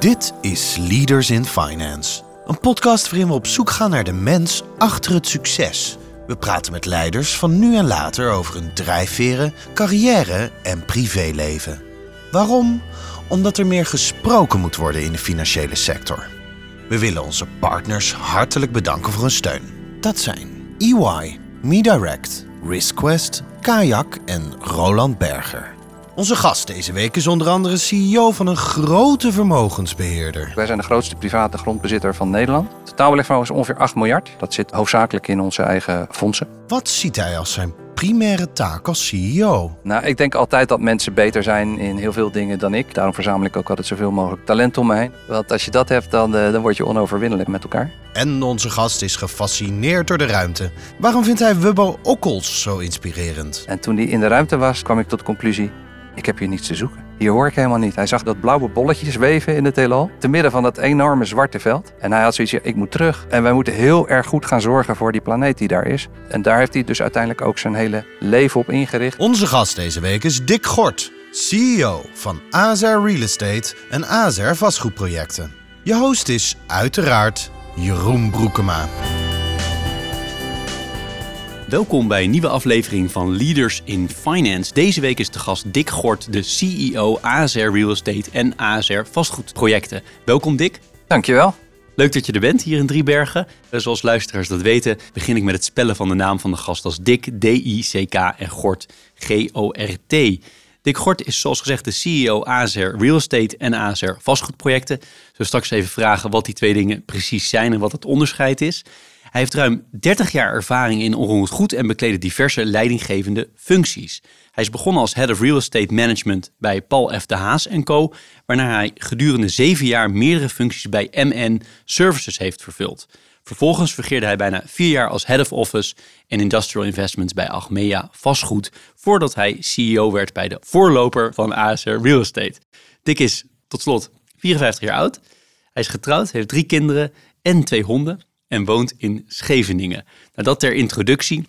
Dit is Leaders in Finance, een podcast waarin we op zoek gaan naar de mens achter het succes. We praten met leiders van nu en later over hun drijfveren, carrière en privéleven. Waarom? Omdat er meer gesproken moet worden in de financiële sector. We willen onze partners hartelijk bedanken voor hun steun. Dat zijn EY, MeDirect, RiskQuest, Kayak en Roland Berger. Onze gast deze week is onder andere CEO van een grote vermogensbeheerder. Wij zijn de grootste private grondbezitter van Nederland. Het totaalbelegvermogen is ongeveer 8 miljard. Dat zit hoofdzakelijk in onze eigen fondsen. Wat ziet hij als zijn primaire taak als CEO? Nou, ik denk altijd dat mensen beter zijn in heel veel dingen dan ik. Daarom verzamel ik ook altijd zoveel mogelijk talent om me heen. Want als je dat hebt, dan, uh, dan word je onoverwinnelijk met elkaar. En onze gast is gefascineerd door de ruimte. Waarom vindt hij Wubbo Okkels zo inspirerend? En toen hij in de ruimte was, kwam ik tot de conclusie... Ik heb hier niets te zoeken. Hier hoor ik helemaal niet. Hij zag dat blauwe bolletje zweven in het heelal. Te midden van dat enorme zwarte veld. En hij had zoiets ik moet terug. En wij moeten heel erg goed gaan zorgen voor die planeet die daar is. En daar heeft hij dus uiteindelijk ook zijn hele leven op ingericht. Onze gast deze week is Dick Gort, CEO van AZR Real Estate en AZR Vastgoedprojecten. Je host is uiteraard Jeroen Broekema. Welkom bij een nieuwe aflevering van Leaders in Finance. Deze week is de gast Dick Gort, de CEO ASR Real Estate en ASR Vastgoedprojecten. Welkom Dick. Dankjewel. Leuk dat je er bent hier in Driebergen. Zoals luisteraars dat weten, begin ik met het spellen van de naam van de gast als Dick, D-I-C-K en Gort, G-O-R-T. Dick Gort is zoals gezegd de CEO ASR Real Estate en ASR Vastgoedprojecten. Zo straks even vragen wat die twee dingen precies zijn en wat het onderscheid is. Hij heeft ruim 30 jaar ervaring in onroerend goed en bekleedde diverse leidinggevende functies. Hij is begonnen als Head of Real Estate Management bij Paul F. de Haas Co., waarna hij gedurende zeven jaar meerdere functies bij MN Services heeft vervuld. Vervolgens vergeerde hij bijna vier jaar als Head of Office en Industrial Investments bij Achmea Vastgoed, voordat hij CEO werd bij de voorloper van ASR Real Estate. Dick is tot slot 54 jaar oud. Hij is getrouwd, heeft drie kinderen en twee honden en woont in Scheveningen. Nou, dat ter introductie.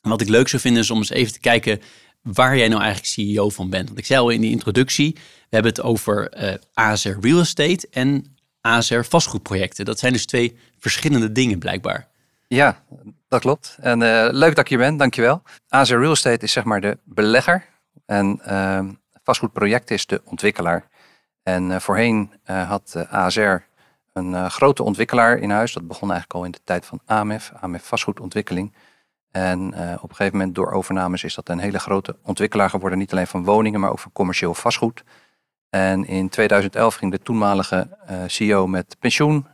wat ik leuk zou vinden is om eens even te kijken waar jij nou eigenlijk CEO van bent. Want ik zei al in die introductie, we hebben het over uh, eh, ASR Real Estate en ASR vastgoedprojecten. Dat zijn dus twee verschillende dingen blijkbaar. Ja, dat klopt. En uh, leuk dat je bent, dankjewel. ASR Real Estate is zeg maar de belegger en uh, vastgoedproject is de ontwikkelaar. En voorheen had ASR een uh, grote ontwikkelaar in huis. Dat begon eigenlijk al in de tijd van AMEF, AMEF vastgoedontwikkeling. En uh, op een gegeven moment door overnames is dat een hele grote ontwikkelaar geworden. Niet alleen van woningen, maar ook van commercieel vastgoed. En in 2011 ging de toenmalige uh, CEO met pensioen.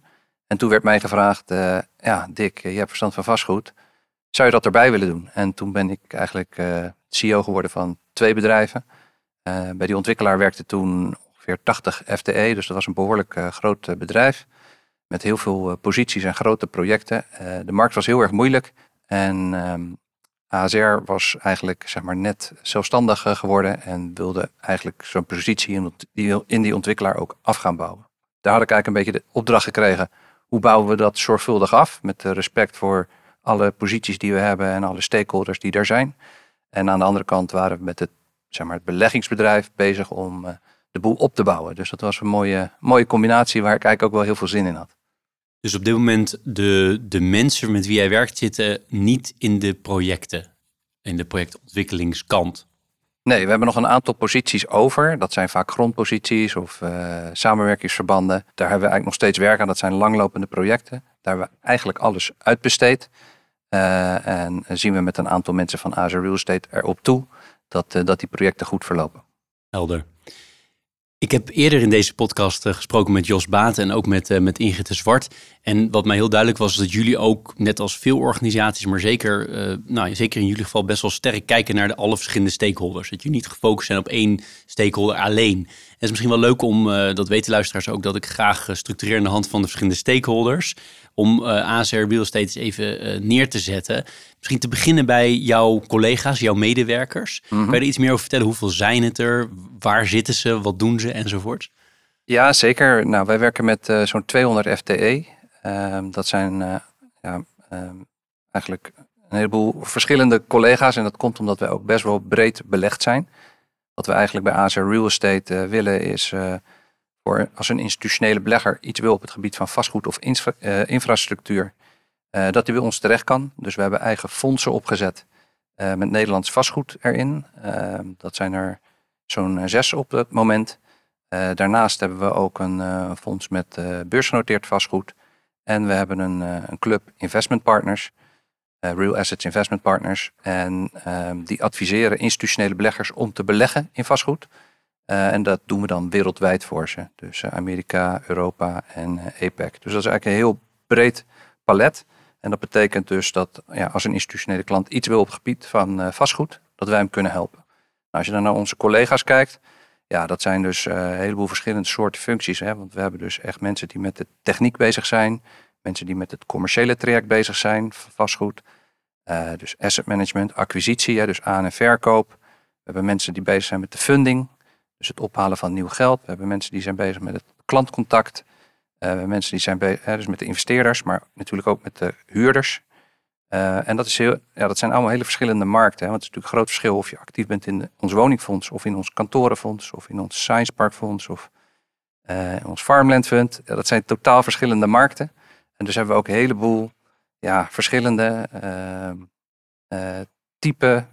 En toen werd mij gevraagd, ja Dick, je hebt verstand van vastgoed. Zou je dat erbij willen doen? En toen ben ik eigenlijk CEO geworden van twee bedrijven. bij die ontwikkelaar werkte toen ongeveer 80 FTE, dus dat was een behoorlijk groot bedrijf met heel veel eh, posities en grote projecten. Eh, de markt was heel erg moeilijk en ehm, ASR was eigenlijk zeg maar, net zelfstandig eh, geworden en wilde eigenlijk zo'n positie in die, ontwikkelaar ook af gaan bouwen. Daar had ik eigenlijk een beetje de opdracht gekregen. Hoe bouwen we dat zorgvuldig af? Met respect voor alle posities die we hebben en alle stakeholders die er zijn. En aan de andere kant waren we met het, zeg maar, het beleggingsbedrijf bezig om de boel op te bouwen. Dus dat was een mooie, mooie combinatie waar ik eigenlijk ook wel heel veel zin in had. Dus op dit moment de, de mensen met wie jij werkt zitten niet in de projecten, in de projectontwikkelingskant. Nee, we hebben nog een aantal posities over. Dat zijn vaak grondposities of uh, samenwerkingsverbanden. Daar hebben we eigenlijk nog steeds werk aan. Dat zijn langlopende projecten. Daar hebben we eigenlijk alles uitbesteed. Uh, en zien we met een aantal mensen van Azure Real Estate erop toe dat, uh, dat die projecten goed verlopen. Helder. Ik heb eerder in deze podcast eh, gesproken met Jos Baten en ook met, uh, met Ingrid de Zwart. En wat mij heel duidelijk was, is dat jullie ook, net als veel organisaties, maar zeker, uh, nou, zeker in jullie geval best wel sterk kijken naar de alle verschillende stakeholders. Dat je niet gefocust zijn op één stakeholder alleen. En het is misschien wel leuk om, dat weten luisteraars ook, dat ik graag structureer aan de hand van de verschillende stakeholders om uh, eh, ASR Real Estate eens even neer te zetten. Misschien te beginnen bij jouw collega's, jouw medewerkers. Mm Kan je er iets meer over vertellen? Hoeveel zijn het er? Waar zitten ze? Wat doen ze? Enzovoort. Ja, zeker. Nou, wij werken met zo'n 200 FTE. Ehm, dat zijn ja, ehm, eigenlijk een heleboel verschillende collega's. En dat komt omdat wij ook best wel breed belegd zijn. Wat we eigenlijk bij ASR Real Estate willen is voor als een institutionele belegger iets wil op het gebied van vastgoed of infrastructuur, dat hij bij ons terecht kan. Dus we hebben eigen fondsen opgezet met Nederlands vastgoed erin. dat zijn er zo'n zes op het moment. daarnaast hebben we ook een fonds met beursgenoteerd vastgoed. En we hebben een, een club investment partners. Eh, Real Assets Investment Partners. En ehm, die adviseren institutionele beleggers om te beleggen in vastgoed. Uh, en dat doen we dan wereldwijd voor ze. Dus uh, Amerika, Europa en APEC. Dus dat is eigenlijk een heel breed palet. En dat betekent dus dat ja, als een institutionele klant iets wil op het gebied van vastgoed, dat wij hem kunnen helpen. Nou, als je dan naar onze collega's kijkt, ja, dat zijn dus een heleboel verschillende soorten functies. Hè? Want we hebben dus echt mensen die met de techniek bezig zijn. Mensen die met het commerciële traject bezig zijn, vastgoed. Uh, dus asset management, acquisitie, dus aan- en verkoop. We hebben mensen die bezig zijn met de funding, dus het ophalen van nieuw geld. We hebben mensen die zijn bezig met het klantcontact. Uh, we hebben mensen die zijn bezig dus met de investeerders, maar natuurlijk ook met de huurders. Uh, en dat, is heel, ja, dat zijn allemaal hele verschillende markten. Hè? Want het is natuurlijk een groot verschil of je actief bent in ons woningfonds, of in ons kantorenfonds, of in ons science parkfonds, of in ons farmland fund. Ja, dat zijn totaal verschillende markten. En dus hebben we ook een heleboel ja, verschillende uh, type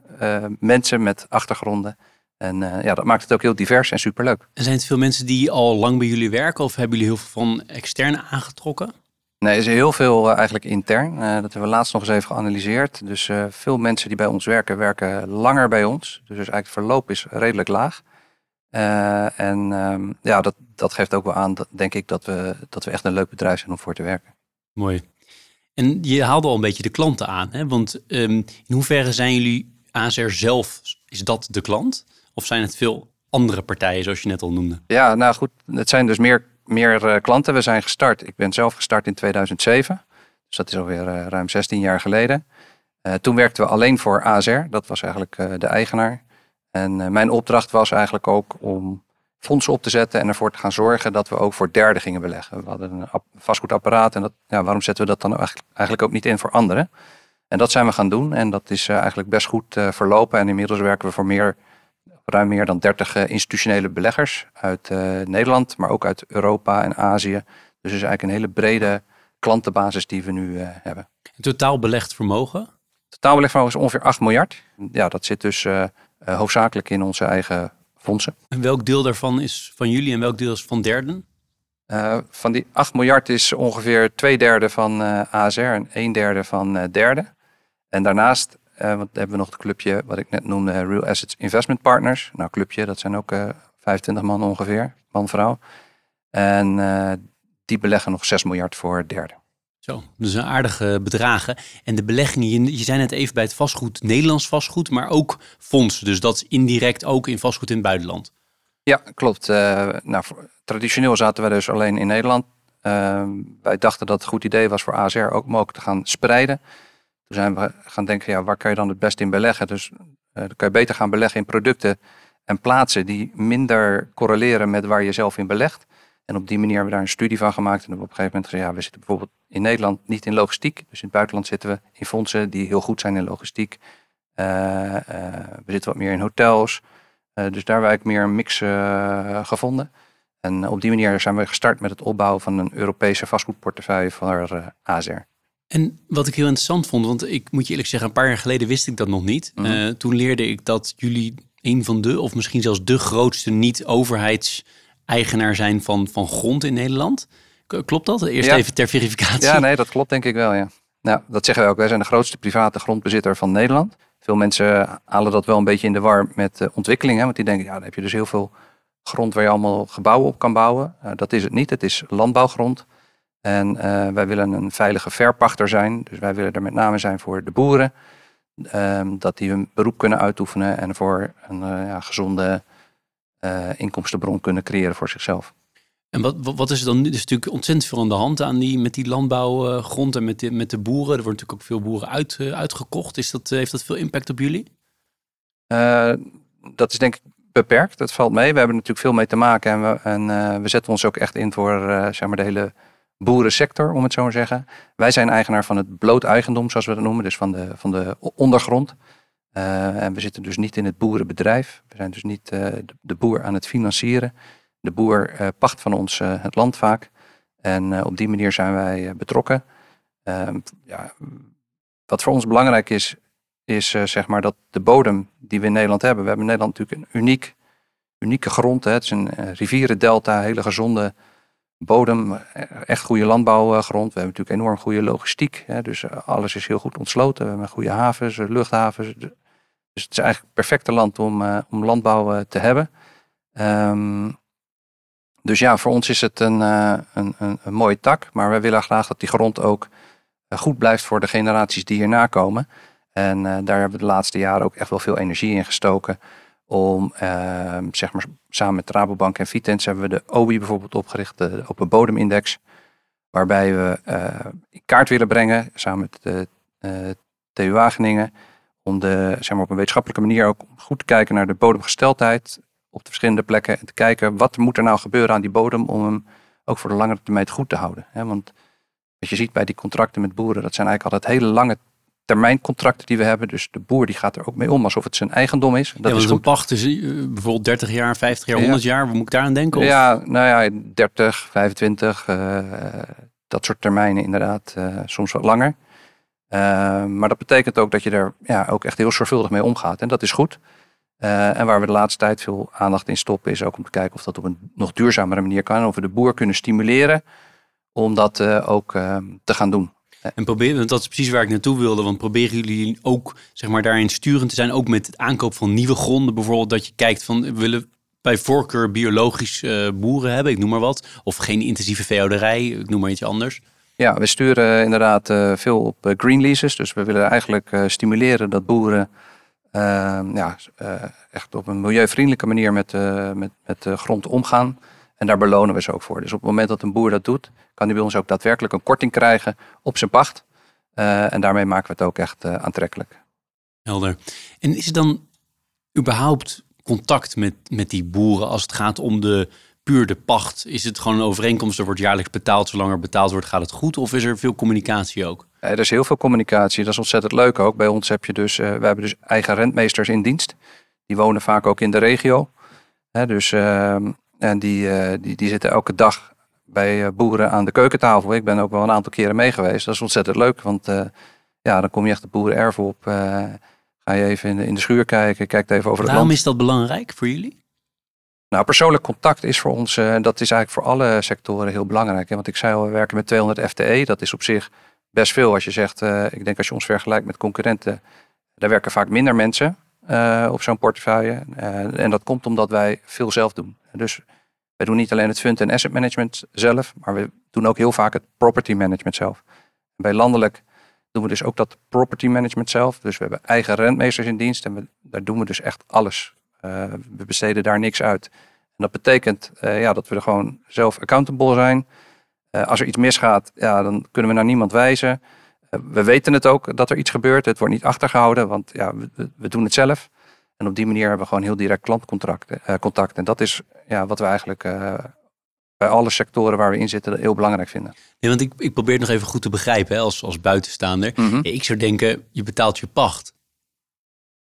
mensen met achtergronden. En ja, dat maakt het ook heel divers en superleuk. En zijn het veel mensen die al lang bij jullie werken of hebben jullie heel veel van externe aangetrokken? Nee, er is heel veel eigenlijk intern. dat hebben we laatst nog eens even geanalyseerd. Dus veel mensen die bij ons werken, werken langer bij ons. Dus, dus eigenlijk het verloop is redelijk laag. en um, ja, dat, dat geeft ook wel aan, dat, denk ik, dat we, dat we echt een leuk bedrijf zijn om voor te werken. Mooi. En je haalde al een beetje de klanten aan. Hè? Want um, in hoeverre zijn jullie ASR zelf, is dat de klant? Of zijn het veel andere partijen, zoals je net al noemde? Ja, nou goed, het zijn dus meer, meer uh, klanten. We zijn gestart. Ik ben zelf gestart in 2007. Dus dat is alweer uh, ruim 16 jaar geleden. Uh, toen werkten we alleen voor ASR. Dat was eigenlijk de eigenaar. En mijn opdracht was eigenlijk ook om fondsen op te zetten en ervoor te gaan zorgen dat we ook voor derden gingen beleggen. We hadden een vastgoedapparaat en dat, ja, waarom zetten we dat dan eigenlijk ook niet in voor anderen? En dat zijn we gaan doen en dat is eh, eigenlijk best goed verlopen. En inmiddels werken we voor meer, ruim meer dan 30 uh, institutionele beleggers uit Nederland, maar ook uit Europa en Azië. Dus het is eigenlijk een hele brede klantenbasis die we nu hebben. En totaal belegd vermogen? Totaal belegd vermogen is ongeveer 8 miljard. Ja, dat zit dus hoofdzakelijk in onze eigen fondsen. En welk deel daarvan is van jullie en welk deel is van derden? Uh, van die 8 miljard is ongeveer twee derde van uh, eh, ASR en een derde van uh, derde. En daarnaast want hebben we nog het clubje wat ik net noemde, Real Assets Investment Partners. Nou, clubje, dat zijn ook 25 man ongeveer, man-vrouw. En die beleggen nog 6 miljard voor derde. Zo, dus een aardige bedragen. En de beleggingen, je, je zei net even bij het vastgoed, Nederlands vastgoed, maar ook fondsen. Dus dat is indirect ook in vastgoed in het buitenland. Ja, klopt. Uh, nou, traditioneel zaten we dus alleen in Nederland. Uh, wij dachten dat het een goed idee was voor ASR ook mogelijk te gaan spreiden. Toen zijn we gaan denken, ja, waar kan je dan het beste in beleggen? Dus uh, dan kan je beter gaan beleggen in producten en plaatsen die minder correleren met waar je zelf in belegt. En op die manier hebben we daar een studie van gemaakt. En op een gegeven moment gezegd, ja, we zitten bijvoorbeeld in Nederland niet in logistiek. Dus in het buitenland zitten we in fondsen die heel goed zijn in logistiek. Uh, uh, we zitten wat meer in hotels. Dus daar hebben we eigenlijk meer een mix gevonden. En op die manier zijn we gestart met het opbouwen van een Europese vastgoedportefeuille voor ASR. En wat ik heel interessant vond, want ik moet je eerlijk zeggen, een paar jaar geleden wist ik dat nog niet. Mm toen leerde ik dat jullie een van de, of misschien zelfs de grootste niet-overheids eigenaar zijn van, van grond in Nederland. Klopt dat? Eerst even ter verificatie. Ja, nee, dat klopt denk ik wel, ja. Nou, dat zeggen wij ook. Wij zijn de grootste private grondbezitter van Nederland. Veel mensen halen dat wel een beetje in de war met ontwikkelingen. Want die denken, ja, dan heb je dus heel veel grond waar je allemaal gebouwen op kan bouwen. Uh, dat is het niet. Het is landbouwgrond. En uh, wij willen een veilige verpachter zijn. Dus wij willen er met name zijn voor de boeren. Um, dat die hun beroep kunnen uitoefenen en voor een uh, ja, gezonde uh, inkomstenbron kunnen creëren voor zichzelf. En wat, wat is er dan nu? Er is natuurlijk ontzettend veel aan de hand aan die, met die landbouwgrond en met de, met de boeren. Er worden natuurlijk ook veel boeren uit, uitgekocht. Is dat, heeft dat veel impact op jullie? Dat is denk ik beperkt. Dat valt mee. We hebben natuurlijk veel mee te maken. En we, en, we zetten ons ook echt in voor zeg maar de hele boerensector, om het zo maar te zeggen. Wij zijn eigenaar van het bloot eigendom, zoals we dat noemen. Dus van de, van de ondergrond. Uh, en we zitten dus niet in het boerenbedrijf. We zijn dus niet uh, de, boer aan het financieren. De boer pacht van ons het land vaak. En op die manier zijn wij betrokken. Ehm, ja, wat voor ons belangrijk is, is zeg maar dat de bodem die we in Nederland hebben. We hebben in Nederland natuurlijk een uniek, unieke grond. Hè. Het is een rivierendelta, hele gezonde bodem, echt goede landbouwgrond. We hebben natuurlijk enorm goede logistiek. Hè, dus eh, alles is heel goed ontsloten. We hebben goede havens, eh, luchthavens. Dus het is eigenlijk het perfecte land om, uh, om landbouw te hebben. Um, dus ja, voor ons is het een, een, een, een, mooie tak. Maar we willen graag dat die grond ook goed blijft voor de generaties die hierna komen. En daar hebben we de laatste jaren ook echt wel veel energie in gestoken om ehm, zeg maar samen met Rabobank en Vitens hebben we de OBI bijvoorbeeld opgericht, de Open Bodemindex, waarbij we uh, in kaart willen brengen samen met de uh, TU Wageningen om de, zeg maar op een wetenschappelijke manier ook goed te kijken naar de bodemgesteldheid op de verschillende plekken en te kijken wat moet er nou gebeuren aan die bodem om hem ook voor de langere termijn goed te houden. Want wat je ziet bij die contracten met boeren, dat zijn eigenlijk altijd hele lange termijncontracten die we hebben. Dus de boer die gaat er ook mee om alsof het zijn eigendom is. Dat ja, is een pacht is eh, bijvoorbeeld 30 jaar, 50 jaar, 100 jaar. Waar moet ik daar aan denken? Of? Ja, nou ja, 30, 25, uh, dat soort termijnen inderdaad. Uh, soms wat langer. Maar dat betekent ook dat je er ja, ook echt heel zorgvuldig mee omgaat. En dat is goed. en waar we de laatste tijd veel aandacht in stoppen is ook om te kijken of dat op een nog duurzamere manier kan. Of we de boer kunnen stimuleren om dat ook te gaan doen. En proberen, dat is precies waar ik naartoe wilde. Want proberen jullie ook zeg maar, daarin sturend te zijn, ook met het aankoop van nieuwe gronden bijvoorbeeld, dat je kijkt van we willen bij voorkeur biologisch uh, boeren hebben, ik noem maar wat. Of geen intensieve veehouderij, ik noem maar iets anders. Ja, we sturen inderdaad uh, veel op uh, green leases. Dus we willen eigenlijk stimuleren dat boeren ja, echt op een milieuvriendelijke manier met, met, met grond omgaan. En daar belonen we ze ook voor. Dus op het moment dat een boer dat doet, kan hij bij ons ook daadwerkelijk een korting krijgen op zijn pacht. Uh, en daarmee maken we het ook echt uh, aantrekkelijk. Helder. En is er dan überhaupt contact met, met die boeren als het gaat om de puur de pacht? Is het gewoon een overeenkomst, er wordt jaarlijks betaald, zolang er betaald wordt gaat het goed? Of is er veel communicatie ook? er is heel veel communicatie, dat is ontzettend leuk ook. Bij ons heb je dus, uh, we hebben dus eigen rentmeesters in dienst. Die wonen vaak ook in de regio. dus ehm, en die, uh, die, die zitten elke dag bij eh, boeren aan de keukentafel. Ik ben ook wel een aantal keren mee geweest. Dat is ontzettend leuk, want uh, ja, dan kom je echt de boerenerf op. ga je even in de, in de schuur kijken, kijkt even over het Waarom is dat belangrijk voor jullie? Nou, persoonlijk contact is voor ons, en dat is eigenlijk voor alle sectoren heel belangrijk. Hè? Want ik zei al, we werken met 200 FTE. Dat is op zich best veel als je zegt, ik denk als je ons vergelijkt met concurrenten, daar werken vaak minder mensen. Uh, op zo'n portefeuille. Uh, en dat komt omdat wij veel zelf doen. Dus wij doen niet alleen het fund en asset management zelf, maar we doen ook heel vaak het property management zelf. Bij landelijk doen we dus ook dat property management zelf. Dus we hebben eigen rentmeesters in dienst en we, daar doen we dus echt alles. Uh, we besteden daar niks uit. En dat betekent ja, dat we er gewoon zelf accountable zijn. als er iets misgaat, ja, dan kunnen we naar niemand wijzen. we weten het ook dat er iets gebeurt. Het wordt niet achtergehouden, want ja, we, we doen het zelf. En op die manier hebben we gewoon heel direct klantcontact. Uh, contact. En dat is ja, wat we eigenlijk uh, bij alle sectoren waar we in zitten heel belangrijk vinden. Nee, want ik, ik probeer het nog even goed te begrijpen hè, als, als buitenstaander. Mm Ik zou denken, je betaalt je pacht.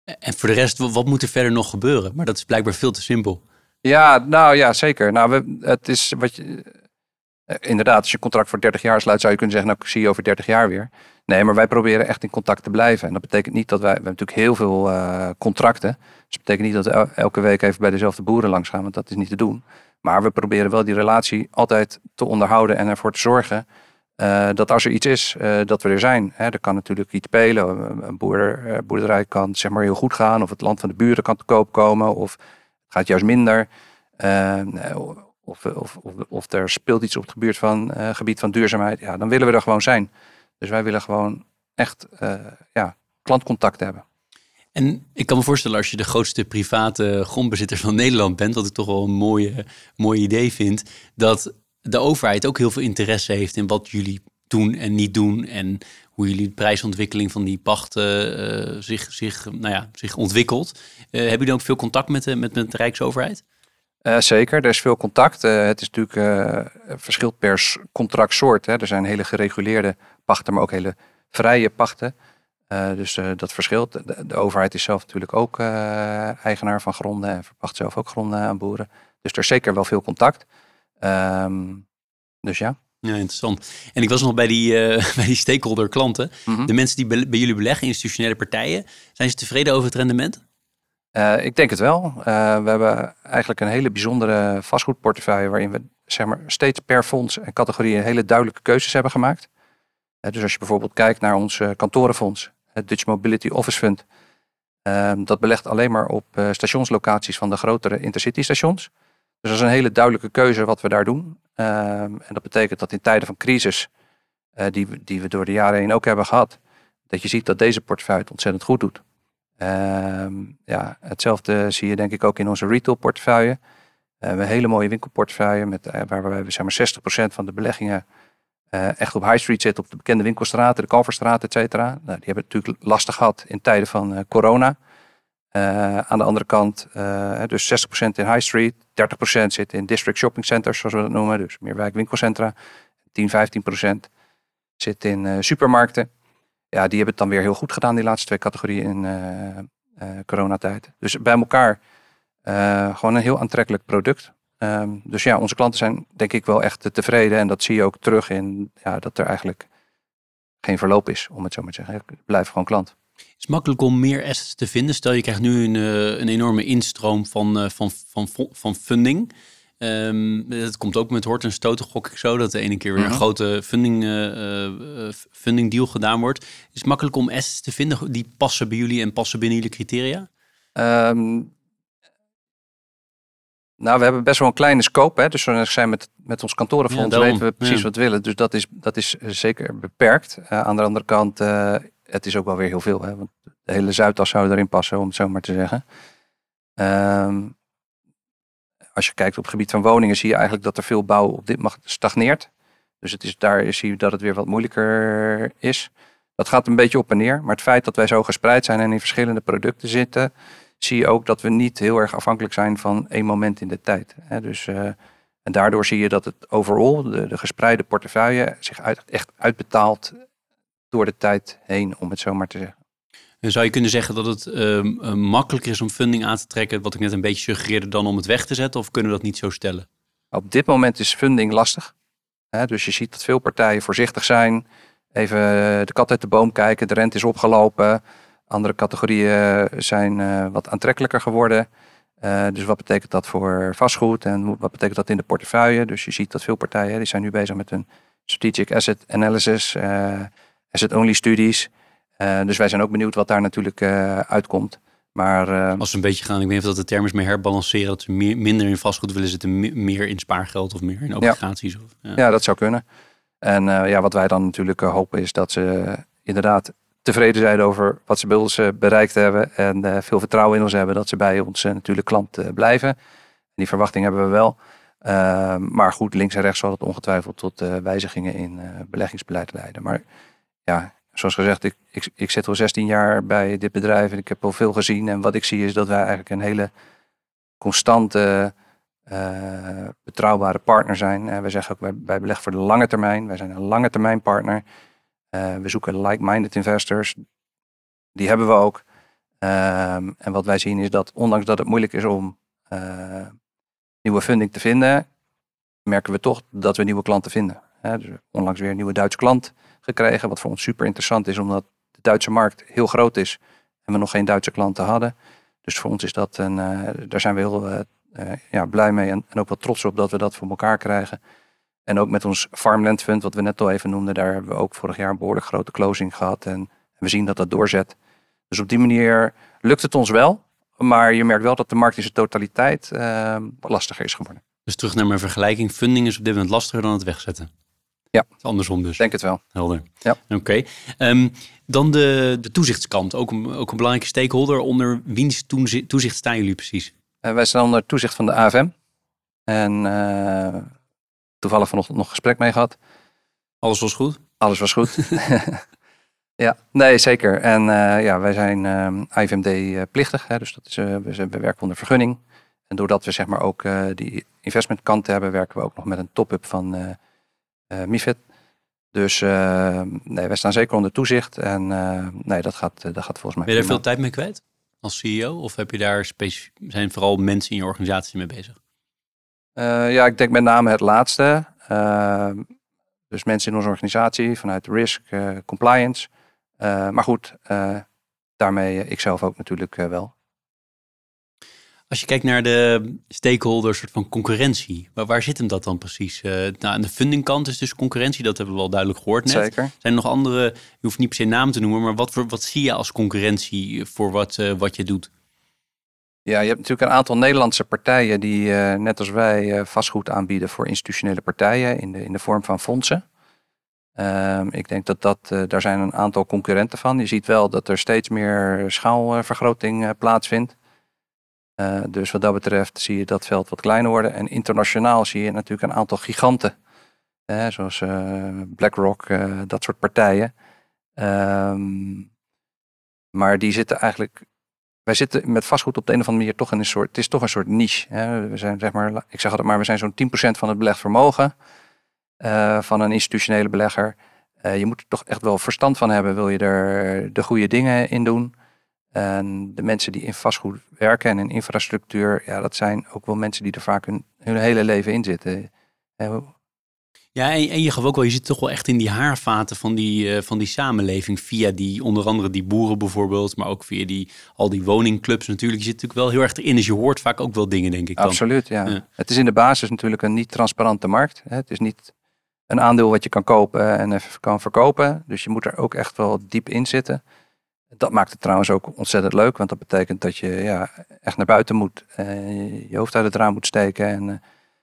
En voor de rest, wat moet er verder nog gebeuren? Maar dat is blijkbaar veel te simpel. Ja, nou ja, zeker. Nou, we, het is wat je, eh, inderdaad, als je een contract voor 30 jaar sluit, zou je kunnen zeggen, nou, ik zie je over 30 jaar weer. Nee, maar wij proberen echt in contact te blijven. En dat betekent niet dat wij, we hebben natuurlijk heel veel uh, contracten. Dus dat betekent niet dat we elke week even bij dezelfde boeren langs gaan, want dat is niet te doen. Maar we proberen wel die relatie altijd te onderhouden en ervoor te zorgen uh, dat als er iets is, dat we er zijn. Hè, er kan natuurlijk iets spelen. Een boerder, boerderij kan zeg maar heel goed gaan, of het land van de buren kan te koop komen, of gaat juist minder. Of, of, of, of, er speelt iets op het gebied van, gebied van duurzaamheid. Ja, dan willen we er gewoon zijn. Dus wij willen gewoon echt uh, ja, klantcontact hebben. En ik kan me voorstellen als je de grootste private grondbezitter van Nederland bent, wat ik toch wel een mooie, mooi idee vind, dat de overheid ook heel veel interesse heeft in wat jullie doen en niet doen en hoe jullie de prijsontwikkeling van die pachten uh, zich, zich, nou ja, zich ontwikkelt. Uh, hebben jullie ook veel contact met, met, met de Rijksoverheid? Uh, zeker, er is veel contact. Uh, het is natuurlijk uh, verschilt per contractsoort. Hè. Er zijn hele gereguleerde pachten, maar ook hele vrije pachten. Dus dat verschilt. De, de, overheid is zelf natuurlijk ook eigenaar van gronden en verpacht zelf ook gronden aan boeren. Dus er is zeker wel veel contact. Um, dus ja. Ja, interessant. En ik was nog bij die, bij die stakeholder klanten. Mm -hmm. De mensen die bij jullie beleggen, institutionele partijen, zijn ze tevreden over het rendement? Ik denk het wel. we hebben eigenlijk een hele bijzondere vastgoedportefeuille waarin we zeg maar, steeds per fonds en categorie hele duidelijke keuzes hebben gemaakt. dus als je bijvoorbeeld kijkt naar ons kantorenfonds, het Dutch Mobility Office Fund. Dat belegt alleen maar op stationslocaties van de grotere intercity stations. Dus dat is een hele duidelijke keuze wat we daar doen. En dat betekent dat in tijden van crisis, die, die we door de jaren heen ook hebben gehad, dat je ziet dat deze portefeuille het ontzettend goed doet. Um, ja, hetzelfde zie je denk ik ook in onze retail portefeuille. Uh, we hebben een hele mooie winkelportefeuille met, waar we zeg maar 60% van de beleggingen uh, echt op High Street zit, op de bekende winkelstraten, de Kalverstraat, et cetera. Nou, die hebben het natuurlijk lastig gehad in tijden van corona. Aan de andere kant, dus 60% in High Street, 30% zit in district shopping centers, zoals we dat noemen, dus meer wijkwinkelcentra. 10, 15% zit in supermarkten. Ja, die hebben het dan weer heel goed gedaan, die laatste twee categorieën in coronatijd. Dus bij elkaar gewoon een heel aantrekkelijk product. Um, dus ja, onze klanten zijn denk ik wel echt tevreden. En dat zie je ook terug in ja, dat er eigenlijk geen verloop is, om het zo maar te zeggen. Ik blijf gewoon klant. Is het makkelijk om meer assets te vinden? Stel je krijgt nu een, een enorme instroom van, van, van, van funding. Um, dat komt ook met hort en stoten, gok ik zo. Dat de ene keer weer een grote funding, uh, funding deal gedaan wordt. Is het makkelijk om assets te vinden die passen bij jullie en passen binnen jullie criteria? Um, nou, we hebben best wel een kleine scope. Hè? Dus we zijn met, met ons kantorenfonds ja, weten we precies ja. wat we willen. Dus dat is, dat is zeker beperkt. Uh, aan de andere kant, uh, het is ook wel weer heel veel. Hè? Want de hele Zuidas zou erin passen, om het zo maar te zeggen. Um, als je kijkt op het gebied van woningen, zie je eigenlijk dat er veel bouw op dit mag stagneert. Dus het is, daar zie je dat het weer wat moeilijker is. Dat gaat een beetje op en neer. Maar het feit dat wij zo gespreid zijn en in verschillende producten zitten, zie je ook dat we niet heel erg afhankelijk zijn van één moment in de tijd. Dus, uh, en daardoor zie je dat het overal, de, de gespreide portefeuille, zich echt uitbetaalt door de tijd heen, om het zo maar te zeggen. Zou je kunnen zeggen dat het uh, makkelijker is om funding aan te trekken, wat ik net een beetje suggereerde, dan om het weg te zetten? Of kunnen we dat niet zo stellen? Op dit moment is funding lastig. Hè? Dus je ziet dat veel partijen voorzichtig zijn. Even de kat uit de boom kijken, de rente is opgelopen. Andere categorieën zijn uh, wat aantrekkelijker geworden. Dus wat betekent dat voor vastgoed en wat betekent dat in de portefeuille? Dus je ziet dat veel partijen die zijn nu bezig met een strategic asset analysis, asset only studies. Dus wij zijn ook benieuwd wat daar natuurlijk uitkomt. Maar, Als ze een beetje gaan, ik weet niet of dat de term is, meer herbalanceren, dat ze meer, minder in vastgoed willen zitten, meer in spaargeld of meer in obligaties. Ja, of, ja. ja dat zou kunnen. En ja, wat wij dan natuurlijk hopen is dat ze inderdaad tevreden zijn over wat ze bij ons bereikt hebben. En uh, veel vertrouwen in ons hebben dat ze bij ons uh, natuurlijk klant uh, blijven. die verwachting hebben we wel. Ehm, maar goed, links en rechts zal het ongetwijfeld tot wijzigingen in beleggingsbeleid leiden. Maar ja, zoals gezegd, ik, ik, ik zit al 16 jaar bij dit bedrijf en ik heb al veel gezien. En wat ik zie is dat wij eigenlijk een hele constante, betrouwbare partner zijn. En we zeggen ook, wij, beleggen voor de lange termijn. Wij zijn een lange termijn partner. Uh, we zoeken like-minded investors. Die hebben we ook. Um, en wat wij zien is dat ondanks dat het moeilijk is om nieuwe funding te vinden, merken we toch dat we nieuwe klanten vinden. Dus onlangs weer een nieuwe Duitse klant gekregen, wat voor ons super interessant is, omdat de Duitse markt heel groot is en we nog geen Duitse klanten hadden. Dus voor ons is dat een, uh, daar zijn we heel ja, blij mee en, en ook wel trots op dat we dat voor elkaar krijgen. En ook met ons Farmland Fund, wat we net al even noemden, daar hebben we ook vorig jaar een behoorlijk grote closing gehad. En we zien dat dat doorzet. Dus op die manier lukt het ons wel. Maar je merkt wel dat de markt in zijn totaliteit lastiger is geworden. Dus terug naar mijn vergelijking. Funding is op dit moment lastiger dan het wegzetten. Ja. Andersom dus. Denk het wel. Helder. Ja. Oké. Okay. Um, dan de, de toezichtskant. Ook een, ook een belangrijke stakeholder. Onder wiens toezicht staan jullie precies? Uh, wij staan onder toezicht van de AFM. En uh, toevallig vanochtend nog gesprek mee gehad. Alles was goed? Alles was goed. ja, nee, zeker. En uh, ja, wij zijn uh, IVMD-plichtig. Dus dat is, we, we, werken onder vergunning. En doordat we zeg maar ook die investmentkant hebben, werken we ook nog met een top-up van MIFID. Dus uh, nee, wij staan zeker onder toezicht. En uh, nee, dat gaat, dat gaat volgens mij. Ben je daar veel tijd mee kwijt als CEO? Of heb je daar zijn vooral mensen in je organisatie mee bezig? Ja, ik denk met name het laatste. Dus mensen in onze organisatie vanuit risk, compliance. maar goed, daarmee ik zelf ook natuurlijk wel. Als je kijkt naar de stakeholder soort van concurrentie, waar, waar zit hem dat dan precies? Uh, nou, aan de fundingkant is dus concurrentie, dat hebben we wel duidelijk gehoord net. Zeker. Zijn er nog andere, je hoeft niet per se naam te noemen, maar wat, voor, wat zie je als concurrentie voor wat, uh, wat je doet? Ja, je hebt natuurlijk een aantal Nederlandse partijen die uh, net als wij vastgoed aanbieden voor institutionele partijen in de, in de vorm van fondsen. Ehm, ik denk dat, dat daar zijn een aantal concurrenten van. Je ziet wel dat er steeds meer schaalvergroting plaatsvindt. Uh, dus wat dat betreft zie je dat veld wat kleiner worden. En internationaal zie je natuurlijk een aantal giganten. zoals uh, BlackRock, uh, dat soort partijen. Um, maar die zitten eigenlijk. Wij zitten met vastgoed op de een of andere manier toch in een soort. Het is toch een soort niche. Hè. We zijn, zeg maar, ik zeg altijd maar, we zijn zo'n 10% van het belegd vermogen. van een institutionele belegger. je moet er toch echt wel verstand van hebben. Wil je er de goede dingen in doen? En de mensen die in vastgoed werken en in infrastructuur, ja, dat zijn ook wel mensen die er vaak hun, hun hele leven in zitten. Ja, en, en, je gaf ook wel, je zit toch wel echt in die haarvaten van die, uh, van die samenleving. Via die, onder andere die boeren bijvoorbeeld, maar ook via die, al die woningclubs natuurlijk. Je zit natuurlijk wel heel erg erin, dus je hoort vaak ook wel dingen, denk ik. Dan. Absoluut, ja. ja. Het is in de basis natuurlijk een niet transparante markt. Hè. Het is niet een aandeel wat je kan kopen en even kan verkopen. Dus je moet er ook echt wel diep in zitten. Dat maakt het trouwens ook ontzettend leuk, want dat betekent dat je ja, echt naar buiten moet, uh, je hoofd uit het raam moet steken en uh,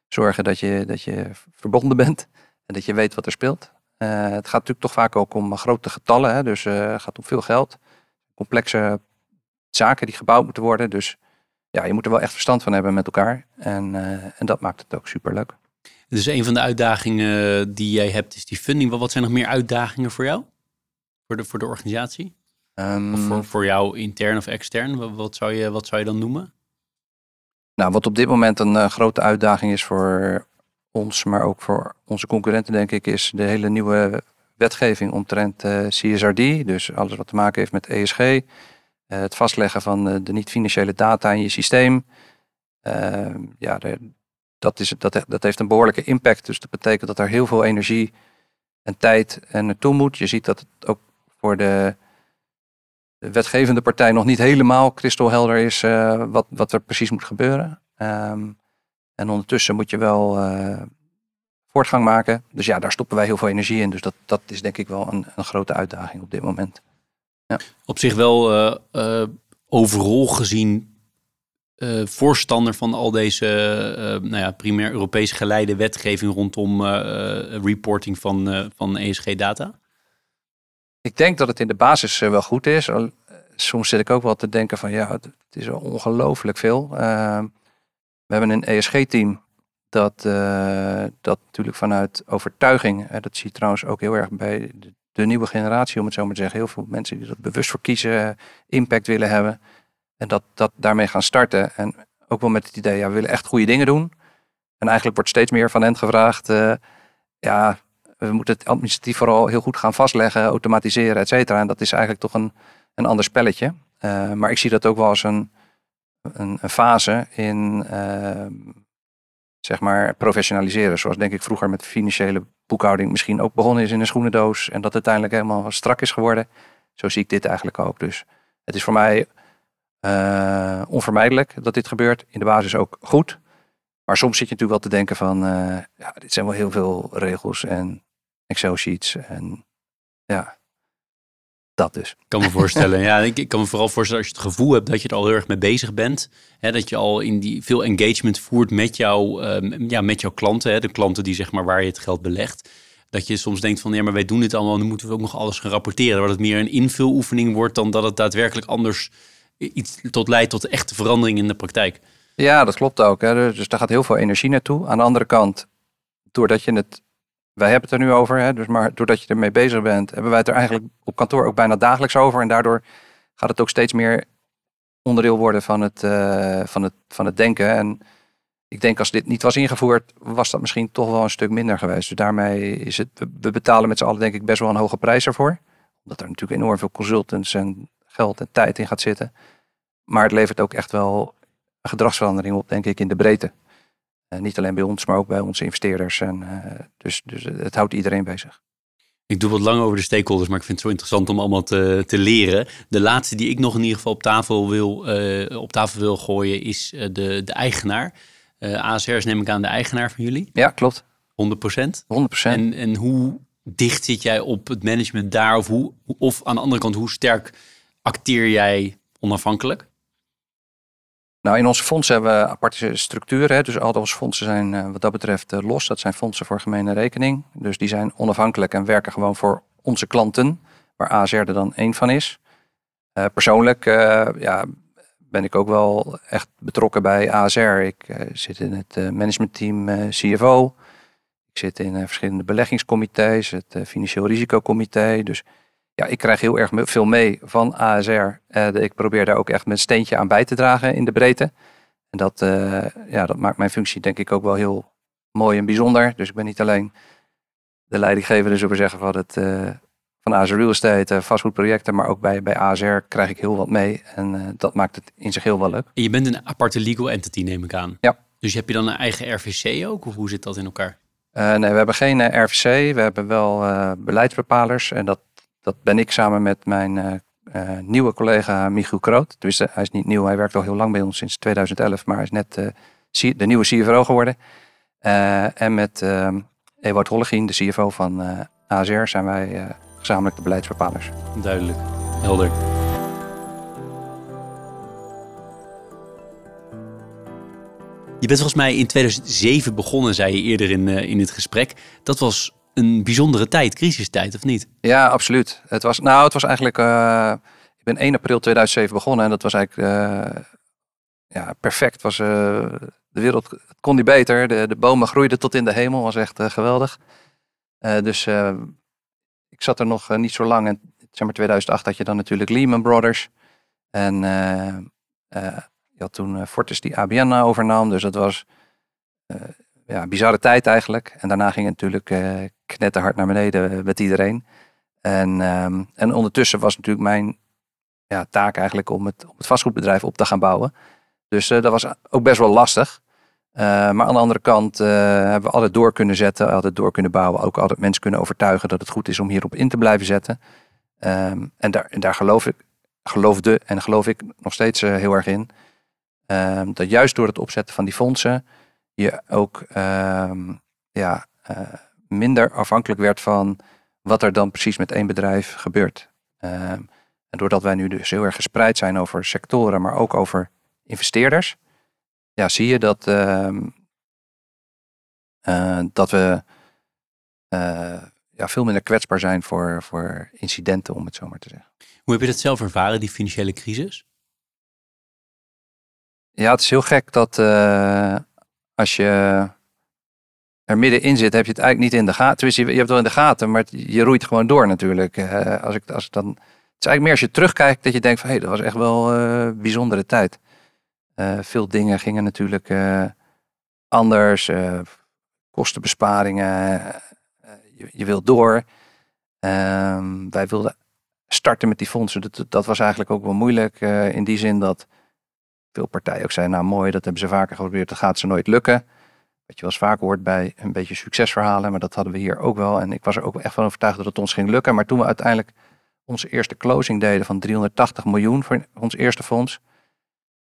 zorgen dat je, dat je verbonden bent en dat je weet wat er speelt. Uh, het gaat natuurlijk toch vaak ook om grote getallen, hè, dus het gaat om veel geld, complexe zaken die gebouwd moeten worden. Dus ja, je moet er wel echt verstand van hebben met elkaar en, en dat maakt het ook super leuk. Dus een van de uitdagingen die jij hebt is die funding. Wat zijn nog meer uitdagingen voor jou? Voor de, voor de organisatie? Um, voor, voor jou intern of extern, wat zou, je, wat zou je dan noemen? Nou, wat op dit moment een uh, grote uitdaging is voor ons, maar ook voor onze concurrenten, denk ik, is de hele nieuwe wetgeving omtrent uh, eh, CSRD. Dus alles wat te maken heeft met ESG. Uh, eh, het vastleggen van de niet-financiële data in je systeem. Ehm, ja, de, dat, is, dat, dat heeft een behoorlijke impact. Dus dat betekent dat er heel veel energie en tijd naartoe moet. Je ziet dat het ook voor de de wetgevende partij nog niet helemaal kristalhelder is uh, wat, wat er precies moet gebeuren. Um, en ondertussen moet je wel uh, voortgang maken. Dus ja, daar stoppen wij heel veel energie in. Dus dat, dat is denk ik wel een, een grote uitdaging op dit moment. Ja. Op zich wel uh, overal gezien voorstander van al deze nou ja, primair Europees geleide wetgeving rondom reporting van, van ESG-data? Ik denk dat het in de basis wel goed is. Soms zit ik ook wel te denken van ja, het, is ongelooflijk veel. Ehm, we hebben een ESG-team dat, uh, dat natuurlijk vanuit overtuiging, dat zie je trouwens ook heel erg bij de, nieuwe generatie, om het zo maar te zeggen. Heel veel mensen die dat bewust voor kiezen, impact willen hebben. En dat, dat daarmee gaan starten. En ook wel met het idee, ja, we willen echt goede dingen doen. En eigenlijk wordt steeds meer van hen gevraagd, ja, we moeten het administratief vooral heel goed gaan vastleggen, automatiseren, et cetera. En dat is eigenlijk toch een, een ander spelletje. Uh, maar ik zie dat ook wel als een, een, fase in uh, zeg maar professionaliseren. Zoals denk ik vroeger met financiële boekhouding misschien ook begonnen is in een schoenendoos. En dat uiteindelijk helemaal strak is geworden. Zo zie ik dit eigenlijk ook. Dus het is voor mij uh, onvermijdelijk dat dit gebeurt. In de basis ook goed. Maar soms zit je natuurlijk wel te denken van, ja, dit zijn wel heel veel regels en Excel sheets. En ja, dat dus. Ik kan me voorstellen. ja, ik, ik, kan me vooral voorstellen als je het gevoel hebt dat je er al heel erg mee bezig bent. Hè, dat je al in die veel engagement voert met, jou, um, ja, met jouw klanten. Hè, de klanten die zeg maar waar je het geld belegt. Dat je soms denkt van ja, maar wij doen dit allemaal. Dan moeten we ook nog alles gaan rapporteren. Dat het meer een invuloefening wordt dan dat het daadwerkelijk anders iets tot leidt tot echte verandering in de praktijk. Ja, dat klopt ook. Hè. Dus, dus daar gaat heel veel energie naartoe. Aan de andere kant, doordat je het wij hebben het er nu over, hè, dus maar doordat je ermee bezig bent, hebben wij het er eigenlijk op kantoor ook bijna dagelijks over. En daardoor gaat het ook steeds meer onderdeel worden van het, uh, van het, van het denken. En ik denk als dit niet was ingevoerd, was dat misschien toch wel een stuk minder geweest. Dus daarmee is het, we betalen met z'n allen denk ik best wel een hoge prijs ervoor. Omdat er natuurlijk enorm veel consultants en geld en tijd in gaat zitten. Maar het levert ook echt wel een gedragsverandering op, denk ik, in de breedte. Uh, niet alleen bij ons, maar ook bij onze investeerders. En, uh, dus, dus het houdt iedereen bezig. Ik doe wat lang over de stakeholders, maar ik vind het zo interessant om allemaal te, te leren. De laatste die ik nog in ieder geval op tafel wil, uh, op tafel wil gooien is de, de eigenaar. ASR is neem ik aan de eigenaar van jullie. Ja, klopt. 100 procent? 100 procent. En, en hoe dicht zit jij op het management daar? Of, hoe, of aan de andere kant, hoe sterk acteer jij onafhankelijk? Nou, in onze fondsen hebben we aparte structuren. Dus al onze fondsen zijn uh, wat dat betreft uh, los. Dat zijn fondsen voor gemene rekening. Dus die zijn onafhankelijk en werken gewoon voor onze klanten. Waar ASR er dan één van is. Uh, persoonlijk ja, ben ik ook wel echt betrokken bij ASR. Ik zit in het managementteam CFO. Ik zit in verschillende beleggingscomité's. Het financieel risicocomité. Dus ja, ik krijg heel erg veel mee van ASR. Uh, ik probeer daar ook echt mijn steentje aan bij te dragen in de breedte. En dat, uh, ja, dat maakt mijn functie denk ik ook wel heel mooi en bijzonder. Dus ik ben niet alleen de leidinggevende, zullen we zeggen, van, het, uh, van ASR Real Estate, vastgoedprojecten. Maar ook bij, bij ASR krijg ik heel wat mee. En dat maakt het in zich heel wel leuk. En je bent een aparte legal entity, neem ik aan. Ja. Dus heb je dan een eigen RVC ook? Of hoe zit dat in elkaar? nee, we hebben geen RVC. We hebben wel beleidsbepalers. En dat dat ben ik samen met mijn uh, uh, nieuwe collega Michiel Kroot. Dus hij is niet nieuw, hij werkt al heel lang bij ons sinds 2011, maar hij is net uh, de nieuwe CFO geworden. en met Ewout Hollegien, de CFO van ASR, zijn wij gezamenlijk de beleidsbepalers. Duidelijk, helder. Je bent volgens mij in 2007 begonnen, zei je eerder in, in het gesprek. Dat was een bijzondere tijd, crisistijd, of niet? Ja, absoluut. Het was, nou, het was eigenlijk. Uh, ik ben 1 april 2007 begonnen en dat was eigenlijk uh, ja, perfect. Was, uh, de wereld het kon niet beter. De, de bomen groeiden tot in de hemel. Was echt geweldig. dus ik zat er nog niet zo lang. En zeg maar 2008 had je dan natuurlijk Lehman Brothers. En je had toen Fortis die ABN overnam. Dus dat was ja, bizarre tijd eigenlijk. En daarna ging het natuurlijk uh, knetterhard naar beneden eh, met iedereen. En, um, en ondertussen was natuurlijk mijn ja, taak eigenlijk om het, om het vastgoedbedrijf op te gaan bouwen. Dus uh, dat was ook best wel lastig. Maar aan de andere kant hebben we altijd door kunnen zetten, altijd door kunnen bouwen. Ook altijd mensen kunnen overtuigen dat het goed is om hierop in te blijven zetten. Um, en, daar, en daar geloof ik, geloofde en geloof ik nog steeds heel erg in. Um, dat juist door het opzetten van die fondsen je ook ehm, ja, uh, minder afhankelijk werd van wat er dan precies met één bedrijf gebeurt. Ehm, en doordat wij nu dus heel erg gespreid zijn over sectoren, maar ook over investeerders, ja, zie je dat, uh, dat we uh, ja, veel minder kwetsbaar zijn voor, voor incidenten, om het zo maar te zeggen. Hoe heb je dat zelf ervaren, die financiële crisis? Ja, het is heel gek dat als je er middenin zit, heb je het eigenlijk niet in de gaten. Je, hebt het wel in de gaten, maar je roeit gewoon door natuurlijk. Uh, als ik, als dan, het is eigenlijk meer als je terugkijkt dat je denkt van hé, hey, dat was echt wel een uh, bijzondere tijd. Uh, veel dingen gingen natuurlijk anders. kostenbesparingen. je, je wilt door. Ehm, wij wilden starten met die fondsen. Dat, dat was eigenlijk ook wel moeilijk in die zin dat veel partijen ook zeiden, nou mooi, dat hebben ze vaker geprobeerd, dat gaat ze nooit lukken. Wat je wel eens vaak hoort bij een beetje succesverhalen, maar dat hadden we hier ook wel. En ik was er ook echt van overtuigd dat het ons ging lukken. Maar toen we uiteindelijk onze eerste closing deden van 380 miljoen voor ons eerste fonds.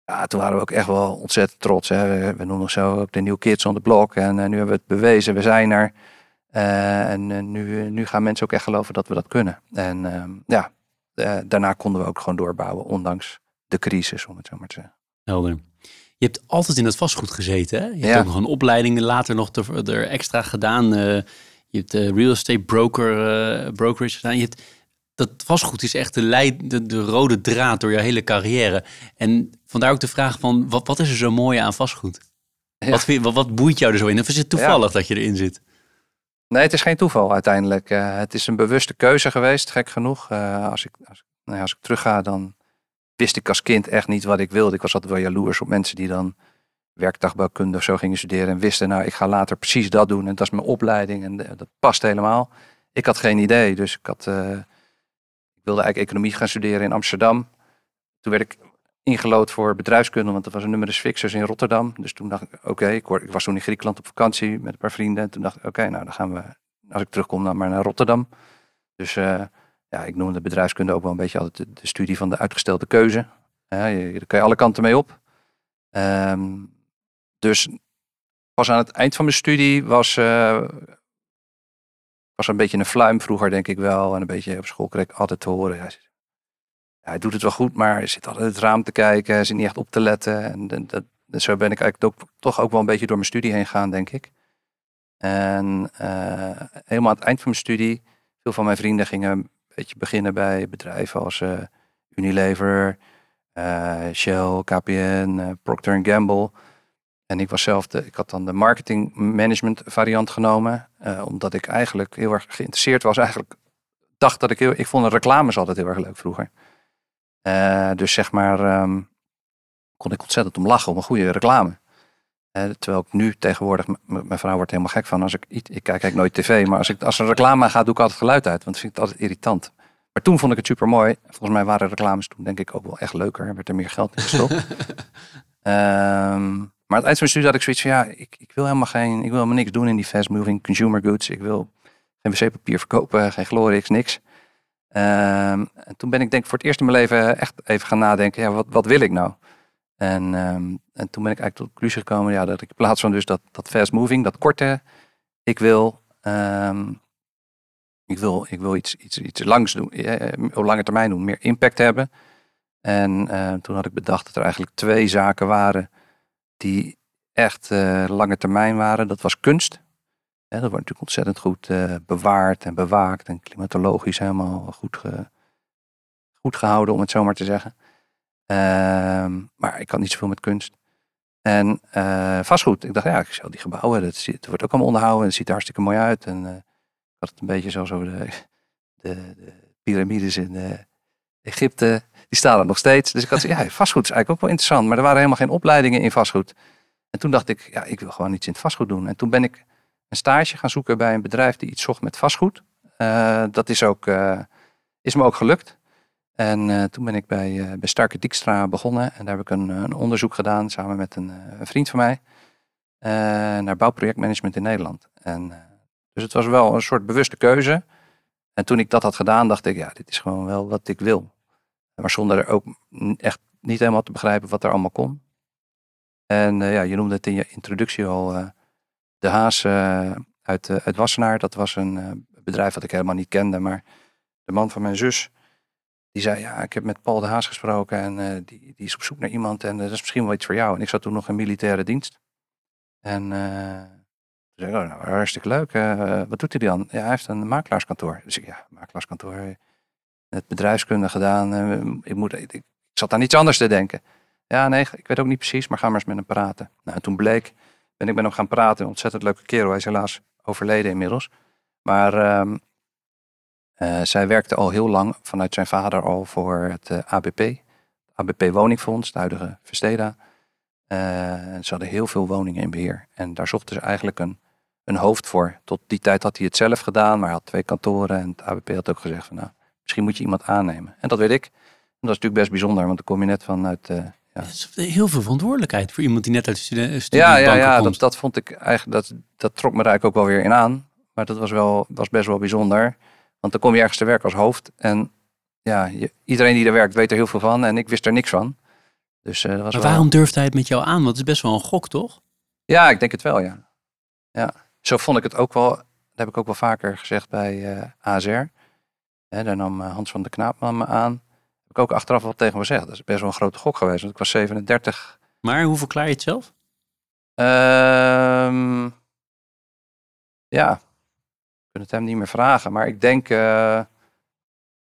Ja, toen waren we ook echt wel ontzettend trots. Hè. We, noemen zo ook de New Kids on the Block. En uh, nu hebben we het bewezen, we zijn er. Uh, en uh, nu, nu gaan mensen ook echt geloven dat we dat kunnen. En ehm, ja, daarna konden we ook gewoon doorbouwen, ondanks de crisis, om het zo maar te zeggen. Helder. Je hebt altijd in het vastgoed gezeten. Hè? Je hebt ook nog een opleiding later nog er extra gedaan. Uh, je hebt uh, real estate broker, uh, brokerage gedaan. Je hebt, dat vastgoed is echt de, leid, de, de, rode draad door je hele carrière. En vandaar ook de vraag van, wat, wat is er zo mooi aan vastgoed? Ja. Wat, wat, wat, boeit jou er zo in? Of is het toevallig dat je erin zit? Nee, het is geen toeval uiteindelijk. het is een bewuste keuze geweest, gek genoeg. als, ik, als, nou ja, als ik terugga, dan wist ik als kind echt niet wat ik wilde. Ik was altijd wel jaloers op mensen die dan werktuigbouwkunde of zo gingen studeren en wisten, nou, ik ga later precies dat doen en dat is mijn opleiding en eh, dat past helemaal. Ik had geen idee, dus ik, had, eh, ik wilde eigenlijk economie gaan studeren in Amsterdam. Toen werd ik ingelood voor bedrijfskunde, want dat was een numerus fixus in Rotterdam. Dus toen dacht ik, oké, ik was toen in Griekenland op vakantie met een paar vrienden. En toen dacht ik, oké, nou dan gaan we, als ik terugkom, dan maar naar Rotterdam. Dus eh, ja, ik noemde bedrijfskunde ook wel een beetje altijd de, studie van de uitgestelde keuze. Ja, je, daar kan je alle kanten mee op. Ehm, dus pas aan het eind van mijn studie was, eh, was een beetje een fluim vroeger, denk ik wel. En een beetje op school kreeg ik altijd te horen. Ja, hij doet het wel goed, maar hij zit altijd het raam te kijken. Hij zit niet echt op te letten. En, dat, zo ben ik eigenlijk toch ook wel een beetje door mijn studie heen gegaan, denk ik. En eh, helemaal aan het eind van mijn studie, veel van mijn vrienden gingen beetje beginnen bij bedrijven als eh, Unilever, eh, Shell, KPN, eh, Procter Gamble. En ik was zelf de, ik had dan de marketing management variant genomen, omdat ik eigenlijk heel erg geïnteresseerd was. Eigenlijk dacht dat ik heel, ik vond reclames altijd heel erg leuk vroeger. Dus zeg maar, ehm, kon ik ontzettend om lachen om een goede reclame. Terwijl ik nu tegenwoordig, mijn vrouw wordt helemaal gek van als ik, iets- ik kijk eigenlijk nooit tv, maar als ik als er een reclame gaat, doe ik altijd geluid uit, want dat vind ik altijd irritant. Maar toen vond ik het super mooi. Volgens mij waren reclames toen denk ik ook wel echt leuker. Er werd er meer geld in gestopt. Ehm, maar het eind van mijn studie had ik zoiets van ja, ik, ik wil helemaal geen, ik wil helemaal niks doen in die fast moving consumer goods. Ik wil geen wc-papier verkopen, geen Glorix, niks. Ehm, en toen ben ik denk ik voor het eerst in mijn leven echt even gaan nadenken, ja, wat, wat wil ik nou? En, ehm, en toen ben ik eigenlijk tot de conclusie gekomen, ja, dat ik in plaats van dus dat, dat fast moving, dat korte, ik wil, ehm, ik wil, ik wil iets, iets, iets langs doen, eh, op lange termijn doen, meer impact hebben. En eh, toen had ik bedacht dat er eigenlijk twee zaken waren die echt eh, lange termijn waren. Dat was kunst. Dat wordt natuurlijk ontzettend goed eh, bewaard en bewaakt en klimatologisch helemaal goed, goed gehouden, om het zo maar te zeggen. Ehm, maar ik kan niet zoveel met kunst. En eh, vastgoed. Ik dacht, ja, ik zou die gebouwen, dat, wordt ook allemaal onderhouden. Het ziet er hartstikke mooi uit. En eh, ik had een beetje zo, zo de, de, de piramides in eh, Egypte. Die staan er nog steeds. Dus ik had, ja, vastgoed is eigenlijk ook wel interessant. Maar er waren helemaal geen opleidingen in vastgoed. En toen dacht ik, ja, ik wil gewoon iets in het vastgoed doen. En toen ben ik een stage gaan zoeken bij een bedrijf die iets zocht met vastgoed. Dat is, ook, is me ook gelukt. En eh, toen ben ik bij, eh, bij Starke Dijkstra begonnen. En daar heb ik een, een onderzoek gedaan samen met een, eh, vriend van mij. eh, naar bouwprojectmanagement in Nederland. En, eh, dus het was wel een soort bewuste keuze. En toen ik dat had gedaan, dacht ik, ja, dit is gewoon wel wat ik wil. Maar zonder er ook echt niet helemaal te begrijpen wat er allemaal kon. En eh, ja, je noemde het in je introductie al. eh, de Haas eh, uit, eh, uit Wassenaar. Dat was een eh, bedrijf dat ik helemaal niet kende. Maar de man van mijn zus, die zei, ja, ik heb met Paul de Haas gesproken. En eh, die, die is op zoek naar iemand. En eh, dat is misschien wel iets voor jou. En ik zat toen nog in militaire dienst. En eh, toen zei ik, oh, nou, hartstikke leuk. Wat doet hij dan? Ja, hij heeft een makelaarskantoor. Dus ik, ja, makelaarskantoor. Het bedrijfskunde gedaan. ik, moet, ik, ik zat aan iets anders te denken. Ja, nee, ik weet ook niet precies, maar ga maar eens met hem praten. Nou, en toen bleek, ben ik met hem gaan praten. Een ontzettend leuke kerel. Hij is helaas overleden inmiddels. Maar ehm, eh, zij werkte al heel lang vanuit zijn vader al voor het eh, ABP. ABP Woningfonds, de huidige Vesteda. Eh, ze hadden heel veel woningen in beheer. En daar zochten ze eigenlijk een, een hoofd voor. Tot die tijd had hij het zelf gedaan, maar hij had twee kantoren. En het ABP had ook gezegd van nou, misschien moet je iemand aannemen. En dat weet ik. En dat is natuurlijk best bijzonder, want dan kom je net vanuit... is heel veel verantwoordelijkheid voor iemand die net uit de studie ja, ja, ja komt. dat, dat vond ik eigenlijk, dat, dat trok me er eigenlijk ook wel weer in aan. Maar dat was, wel, was best wel bijzonder. Want dan kom je ergens te werken als hoofd. En ja, je- iedereen die er werkt weet er heel veel van. En ik wist er niks van. Dus eh, dat was maar wel- waarom durft hij het met jou aan? Want het is best wel een gok, toch? Ja, ik denk het wel, ja. ja. Zo vond ik het ook wel. Dat heb ik ook wel vaker gezegd bij ASR. Hè, daar nam eh, Hans van de Knaapman me aan. Heb ik ook achteraf wel tegen me gezegd. Dat is best wel een grote gok geweest. Want ik was 37. Maar hoe verklaar je het zelf? Ehm, ja, kan het hem niet meer vragen. Maar ik denk, eh,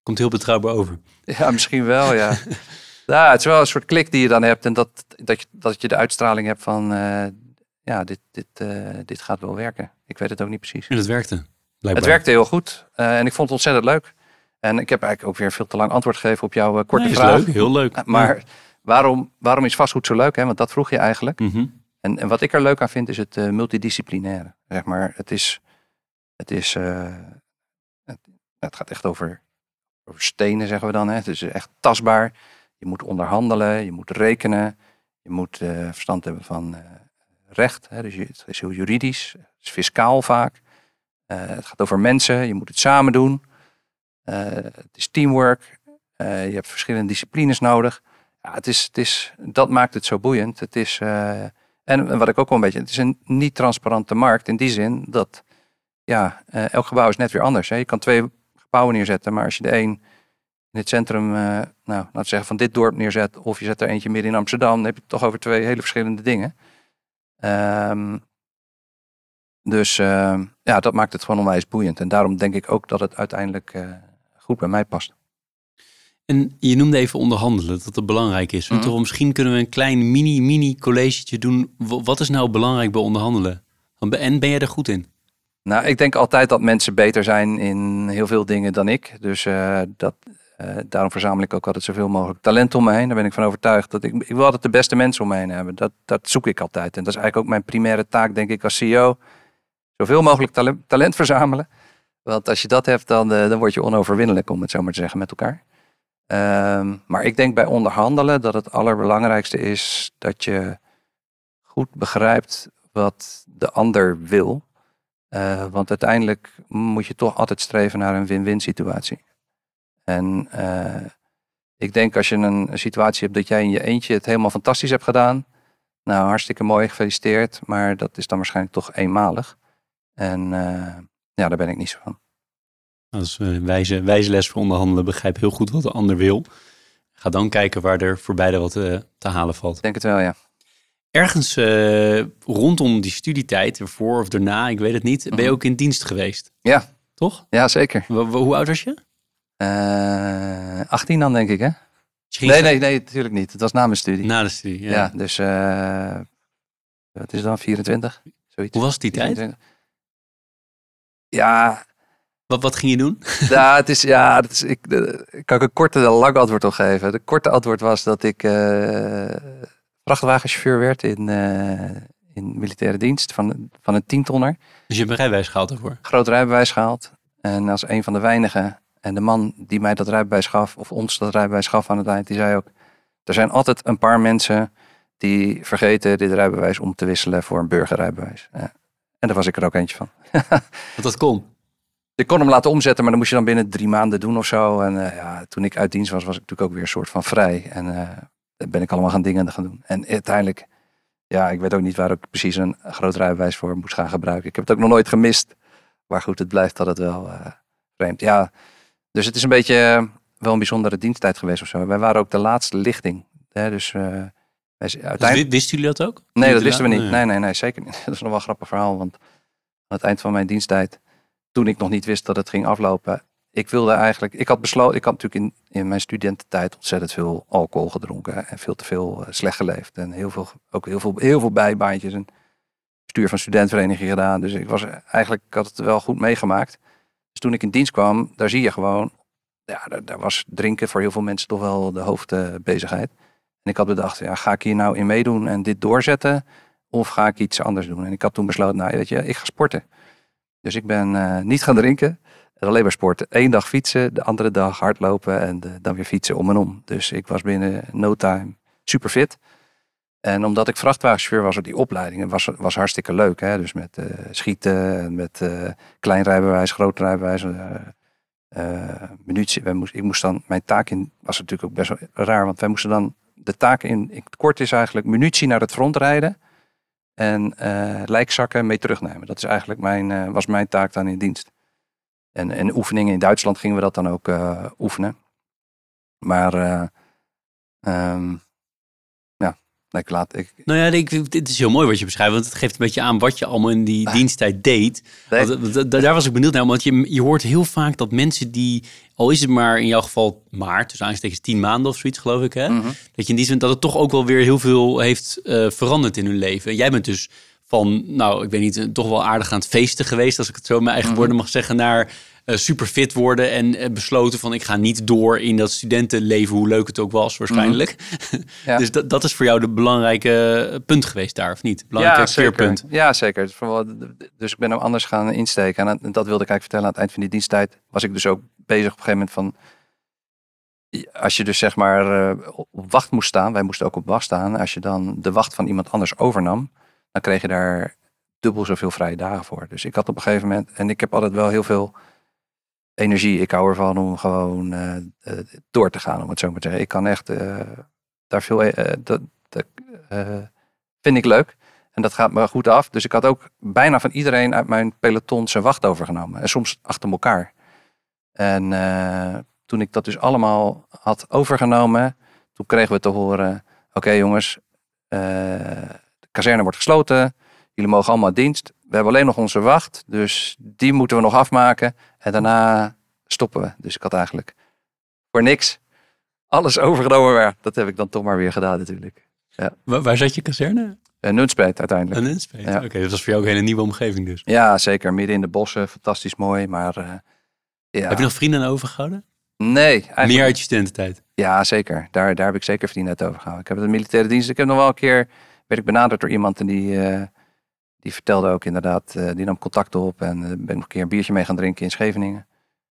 Komt heel betrouwbaar over. ja, misschien wel, ja. ja. Het is wel een soort klik die je dan hebt. En dat, dat, je, dat je de uitstraling hebt van, eh, ja, dit, dit, eh, dit gaat wel werken. Ik weet het ook niet precies. En dat werkte. Het werkte heel goed. en ik vond het ontzettend leuk. En ik heb eigenlijk ook weer veel te lang antwoord gegeven op jouw korte Nee, is vraag. leuk, heel leuk. Maar waarom, waarom is vastgoed zo leuk? Hè? Want dat vroeg je eigenlijk. Mhm. En, en wat ik er leuk aan vind is het multidisciplinaire. Zeg maar, het is, het is, uh, het, gaat echt over, over stenen, zeggen we dan. Hè. Het is echt tastbaar. Je moet onderhandelen, je moet rekenen, je moet uh, verstand hebben van recht. Hè. Dus het is heel juridisch, het is fiscaal vaak. het gaat over mensen, je moet het samen doen. het is teamwork. je hebt verschillende disciplines nodig. Ja, het is, het is, dat maakt het zo boeiend. Het is, en wat ik ook wel een beetje, het is een niet transparante markt in die zin dat ja, uh, elk gebouw is net weer anders. Hè. Je kan twee gebouwen neerzetten, maar als je de een in het centrum, uh, nou, laten we zeggen van dit dorp neerzet, of je zet er eentje midden in Amsterdam, dan heb je het toch over twee hele verschillende dingen. Um, dus uh, ja, dat maakt het gewoon onwijs boeiend. En daarom denk ik ook dat het uiteindelijk goed bij mij past. En je noemde even onderhandelen, dat het belangrijk is. Mm toch, misschien kunnen we een klein mini-mini collegetje doen. Wat is nou belangrijk bij onderhandelen? En ben jij er goed in? Nou, ik denk altijd dat mensen beter zijn in heel veel dingen dan ik. Dus uh, dat, uh, daarom verzamel ik ook altijd zoveel mogelijk talent om me heen. Daar ben ik van overtuigd. Dat ik, ik wil altijd de beste mensen om me heen hebben. Dat, dat zoek ik altijd. En dat is eigenlijk ook mijn primaire taak, denk ik, als CEO. Zoveel mogelijk talent, talent verzamelen. Want als je dat hebt, dan, uh, dan word je onoverwinnelijk, om het zo maar te zeggen, met elkaar. Um, maar ik denk bij onderhandelen dat het allerbelangrijkste is dat je goed begrijpt wat de ander wil. Uh, want uiteindelijk moet je toch altijd streven naar een win-win situatie. En uh, ik denk als je een, een, situatie hebt dat jij in je eentje het helemaal fantastisch hebt gedaan. Nou, hartstikke mooi, gefeliciteerd. Maar dat is dan waarschijnlijk toch eenmalig. En uh, ja, daar ben ik niet zo van. Als uh, wijze, wijze les voor onderhandelen, begrijp heel goed wat de ander wil. Ga dan kijken waar er voor beide wat te halen valt. Ik denk het wel, ja. Ergens uh, rondom die studietijd, ervoor of daarna, ik weet het niet, ben je mhm. ook in dienst geweest. Ja. Toch? Ja, zeker. hoe oud was je? 18 dan, denk ik, hè? Nee, nee, nee, natuurlijk niet. Het was na mijn studie. Na de studie, ja. ja dus, wat is dan, 24? Zoiets. Hoe was die 24. tijd? Ja, wat, wat ging je doen? Ja, het is, ja het is, ik, de, kan ik een korte en lang antwoord op geven. De korte antwoord was dat ik uh, vrachtwagenchauffeur werd in, uh, in militaire dienst van, van een tientonner. Dus je hebt een rijbewijs gehaald ervoor? Groot rijbewijs gehaald. En als een van de weinigen. En de man die mij dat rijbewijs gaf, of ons dat rijbewijs gaf aan het eind, die zei ook... Er zijn altijd een paar mensen die vergeten dit rijbewijs om te wisselen voor een burgerrijbewijs. Ja. En daar was ik er ook eentje van. Want dat kon? ik kon hem laten omzetten, maar dan moest je dan binnen drie maanden doen of zo. En uh, ja, toen ik uit dienst was, was ik natuurlijk ook weer een soort van vrij. En uh, ben ik allemaal gaan dingen gaan doen. En uiteindelijk, ja, ik weet ook niet waar ik precies een groot rijbewijs voor moest gaan gebruiken. Ik heb het ook nog nooit gemist. Maar goed, het blijft dat het wel uh, vreemd. Ja, dus het is een beetje wel een bijzondere diensttijd geweest of zo. Wij waren ook de laatste lichting. Hè, dus, wij, uiteindelijk... Dus wisten jullie dat ook? Nee, dat wisten we niet. Nee, nee, nee, zeker niet. Dat is nog wel een grappig verhaal. Want aan het eind van mijn diensttijd toen ik nog niet wist dat het ging aflopen. Ik wilde eigenlijk, ik had besloten, ik had natuurlijk in, in mijn studententijd ontzettend veel alcohol gedronken en veel te veel uh, slecht geleefd. En heel veel, ook heel veel, heel veel bijbaantjes en stuur van studentvereniging gedaan. Dus ik was eigenlijk, ik had het wel goed meegemaakt. Dus toen ik in dienst kwam, daar zie je gewoon, ja, daar, was drinken voor heel veel mensen toch wel de hoofdbezigheid. en ik had bedacht, ja, ga ik hier nou in meedoen en dit doorzetten? Of ga ik iets anders doen? En ik had toen besloten, nou weet je, ik ga sporten. Dus ik ben uh, niet gaan drinken. En alleen maar sporten. Eén dag fietsen, de andere dag hardlopen en de, dan weer fietsen om en om. Dus ik was binnen no time super fit. En omdat ik vrachtwagenchauffeur was op die opleidingen, was, was hartstikke leuk. Hè? Dus met uh, schieten, en met uh, klein rijbewijs, groot rijbewijs, munitie. Wij moest, ik moest dan, mijn taak in was natuurlijk ook best wel raar, want wij moesten dan, de taak in, kort is eigenlijk munitie naar het front rijden en uh, lijkzakken mee terugnemen. Dat is eigenlijk mijn, uh, was mijn taak dan in dienst. En, en oefeningen in Duitsland gingen we dat dan ook uh, oefenen. Maar um, ja, ik laat ik. Nou ja, ik, dit is heel mooi wat je beschrijft, want het geeft een beetje aan wat je allemaal in die ah. diensttijd deed. Want, daar was ik benieuwd naar, want je, je hoort heel vaak dat mensen die, al is het maar in jouw geval maar, dus aanstekens tien maanden of zoiets geloof ik, hè, mm -hmm. dat je in die zin dat het toch ook wel weer heel veel heeft uh, veranderd in hun leven. Jij bent dus van, nou, ik weet niet, toch wel aardig aan het feesten geweest, als ik het zo in mijn eigen mm -hmm. woorden mag zeggen, naar uh, super fit worden en uh, besloten van ik ga niet door in dat studentenleven, hoe leuk het ook was waarschijnlijk. Mm. ja. dus dat, dat is voor jou de belangrijke punt geweest daar, of niet? Belangrijke ja, zeker. Ja, zeker. Dus ik ben hem anders gaan insteken. En dat wilde ik eigenlijk vertellen aan het eind van die diensttijd. Was ik dus ook bezig op een gegeven moment van als je dus zeg maar uh, op wacht moest staan, wij moesten ook op wacht staan. Als je dan de wacht van iemand anders overnam, dan kreeg je daar dubbel zoveel vrije dagen voor. Dus ik had op een gegeven moment, en ik heb altijd wel heel veel energie. Ik hou ervan om gewoon uh, door te gaan, om het zo maar te zeggen. Ik kan echt uh, daar veel, dat, vind ik leuk. En dat gaat me goed af. Dus ik had ook bijna van iedereen uit mijn peloton zijn wacht overgenomen. En soms achter elkaar. En toen ik dat dus allemaal had overgenomen, toen kregen we te horen: Oké jongens, kazerne wordt gesloten. Jullie mogen allemaal dienst. We hebben alleen nog onze wacht, dus die moeten we nog afmaken. En daarna stoppen we. Dus ik had eigenlijk voor niks alles overgenomen. Maar dat heb ik dan toch maar weer gedaan natuurlijk. Ja. Waar, waar zat je kazerne? Uh, Nunspeet uiteindelijk. Nunspeet, ja. oké. dat was voor jou ook een hele nieuwe omgeving dus. Ja, zeker. Midden in de bossen, fantastisch mooi. Maar uh, ja. Heb je nog vrienden overgehouden? Nee. Eigenlijk... Meer uit je studententijd? Ja, zeker. Daar, daar heb ik zeker vrienden uit overgehouden. Ik heb de militaire dienst. Ik heb nog wel een keer, werd ik benaderd door iemand en die, uh, die vertelde ook inderdaad, uh, die nam contact op en uh, ben nog een keer een biertje mee gaan drinken in Scheveningen.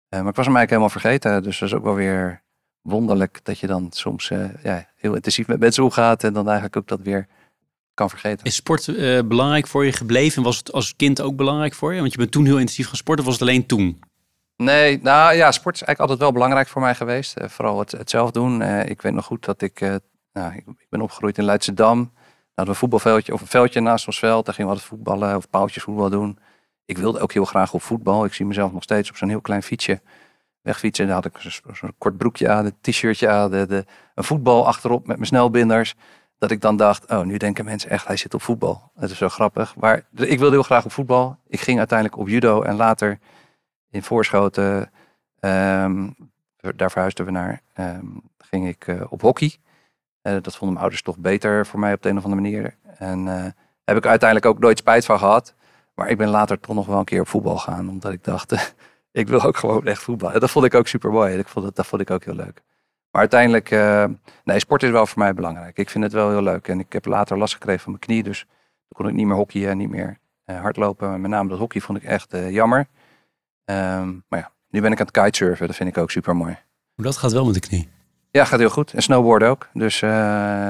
maar ik was hem eigenlijk helemaal vergeten. Dus dat is ook wel weer wonderlijk dat je dan soms ja, heel intensief met mensen omgaat en dan eigenlijk ook dat weer kan vergeten. Is sport belangrijk voor je gebleven? En was het als kind ook belangrijk voor je? Want je bent toen heel intensief gaan sporten, of was het alleen toen? Nee, nou ja, sport is eigenlijk altijd wel belangrijk voor mij geweest. Uh, vooral het, het, zelf doen. Uh, ik weet nog goed dat ik, uh, nou, ik, ik, ben opgegroeid in Leidschendam. Hadden we een voetbalveldje of een veldje naast ons veld. Daar gingen we altijd voetballen of paaltjesvoetbal doen. Ik wilde ook heel graag op voetbal. Ik zie mezelf nog steeds op zo'n heel klein fietsje wegfietsen. Daar had ik zo'n kort broekje aan, een t-shirtje aan, de, een voetbal achterop met mijn snelbinders. Dat ik dan dacht, oh, nu denken mensen echt, hij zit op voetbal. Dat is zo grappig. Maar ik wilde heel graag op voetbal. Ik ging uiteindelijk op judo en later in Voorschoten, um, daar verhuisden we naar, um, ging ik uh, op hockey. Uh, dat vonden mijn ouders toch beter voor mij op de een of andere manier. En uh, heb ik uiteindelijk ook nooit spijt van gehad. Maar ik ben later toch nog wel een keer op voetbal gaan. Omdat ik dacht, ik wil ook gewoon echt voetbal. Dat vond ik ook super mooi. Vond dat, vond ik ook heel leuk. Maar uiteindelijk, nee, sport is wel voor mij belangrijk. Ik vind het wel heel leuk. En ik heb later last gekregen van mijn knie. Dus toen kon ik niet meer hockeyen en niet meer hardlopen. Met name dat hockey vond ik echt jammer. Um, maar ja, nu ben ik aan het kitesurfen. Dat vind ik ook super mooi. Dat gaat wel met de knie. Ja, gaat heel goed. En snowboarden ook. Dus uh,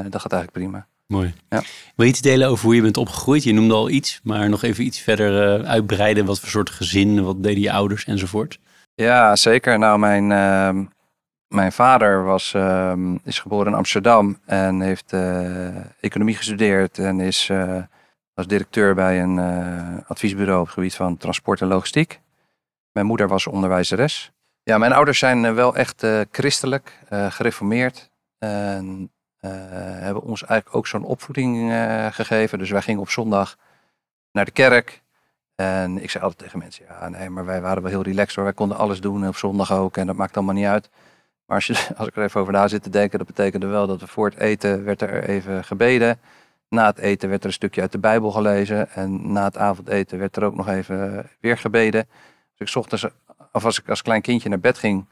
dat gaat eigenlijk prima. Mooi. Ja. Wil je iets delen over hoe je bent opgegroeid? Je noemde al iets, maar nog even iets verder uh, uitbreiden. Wat voor soort gezin, wat deden je ouders enzovoort? Ja, zeker. Nou, mijn, uh, mijn vader was, ehm, is geboren in Amsterdam en heeft eh, economie gestudeerd en is, was directeur bij een adviesbureau op het gebied van transport en logistiek. Mijn moeder was onderwijzeres. Ja, mijn ouders zijn eh, wel echt uh, christelijk, uh, gereformeerd. En hebben ons eigenlijk ook zo'n opvoeding gegeven. Dus wij gingen op zondag naar de kerk. En ik zei altijd tegen mensen, ja nee, maar wij waren wel heel relaxed hoor. Wij konden alles doen op zondag ook en dat maakt allemaal niet uit. Maar als, je, als ik er even over na zit te denken, dat betekende wel dat we voor het eten werd er even gebeden. Na het eten werd er een stukje uit de Bijbel gelezen. En na het avondeten werd er ook nog even weer gebeden. Dus ik ochtends, of als ik als klein kindje naar bed ging,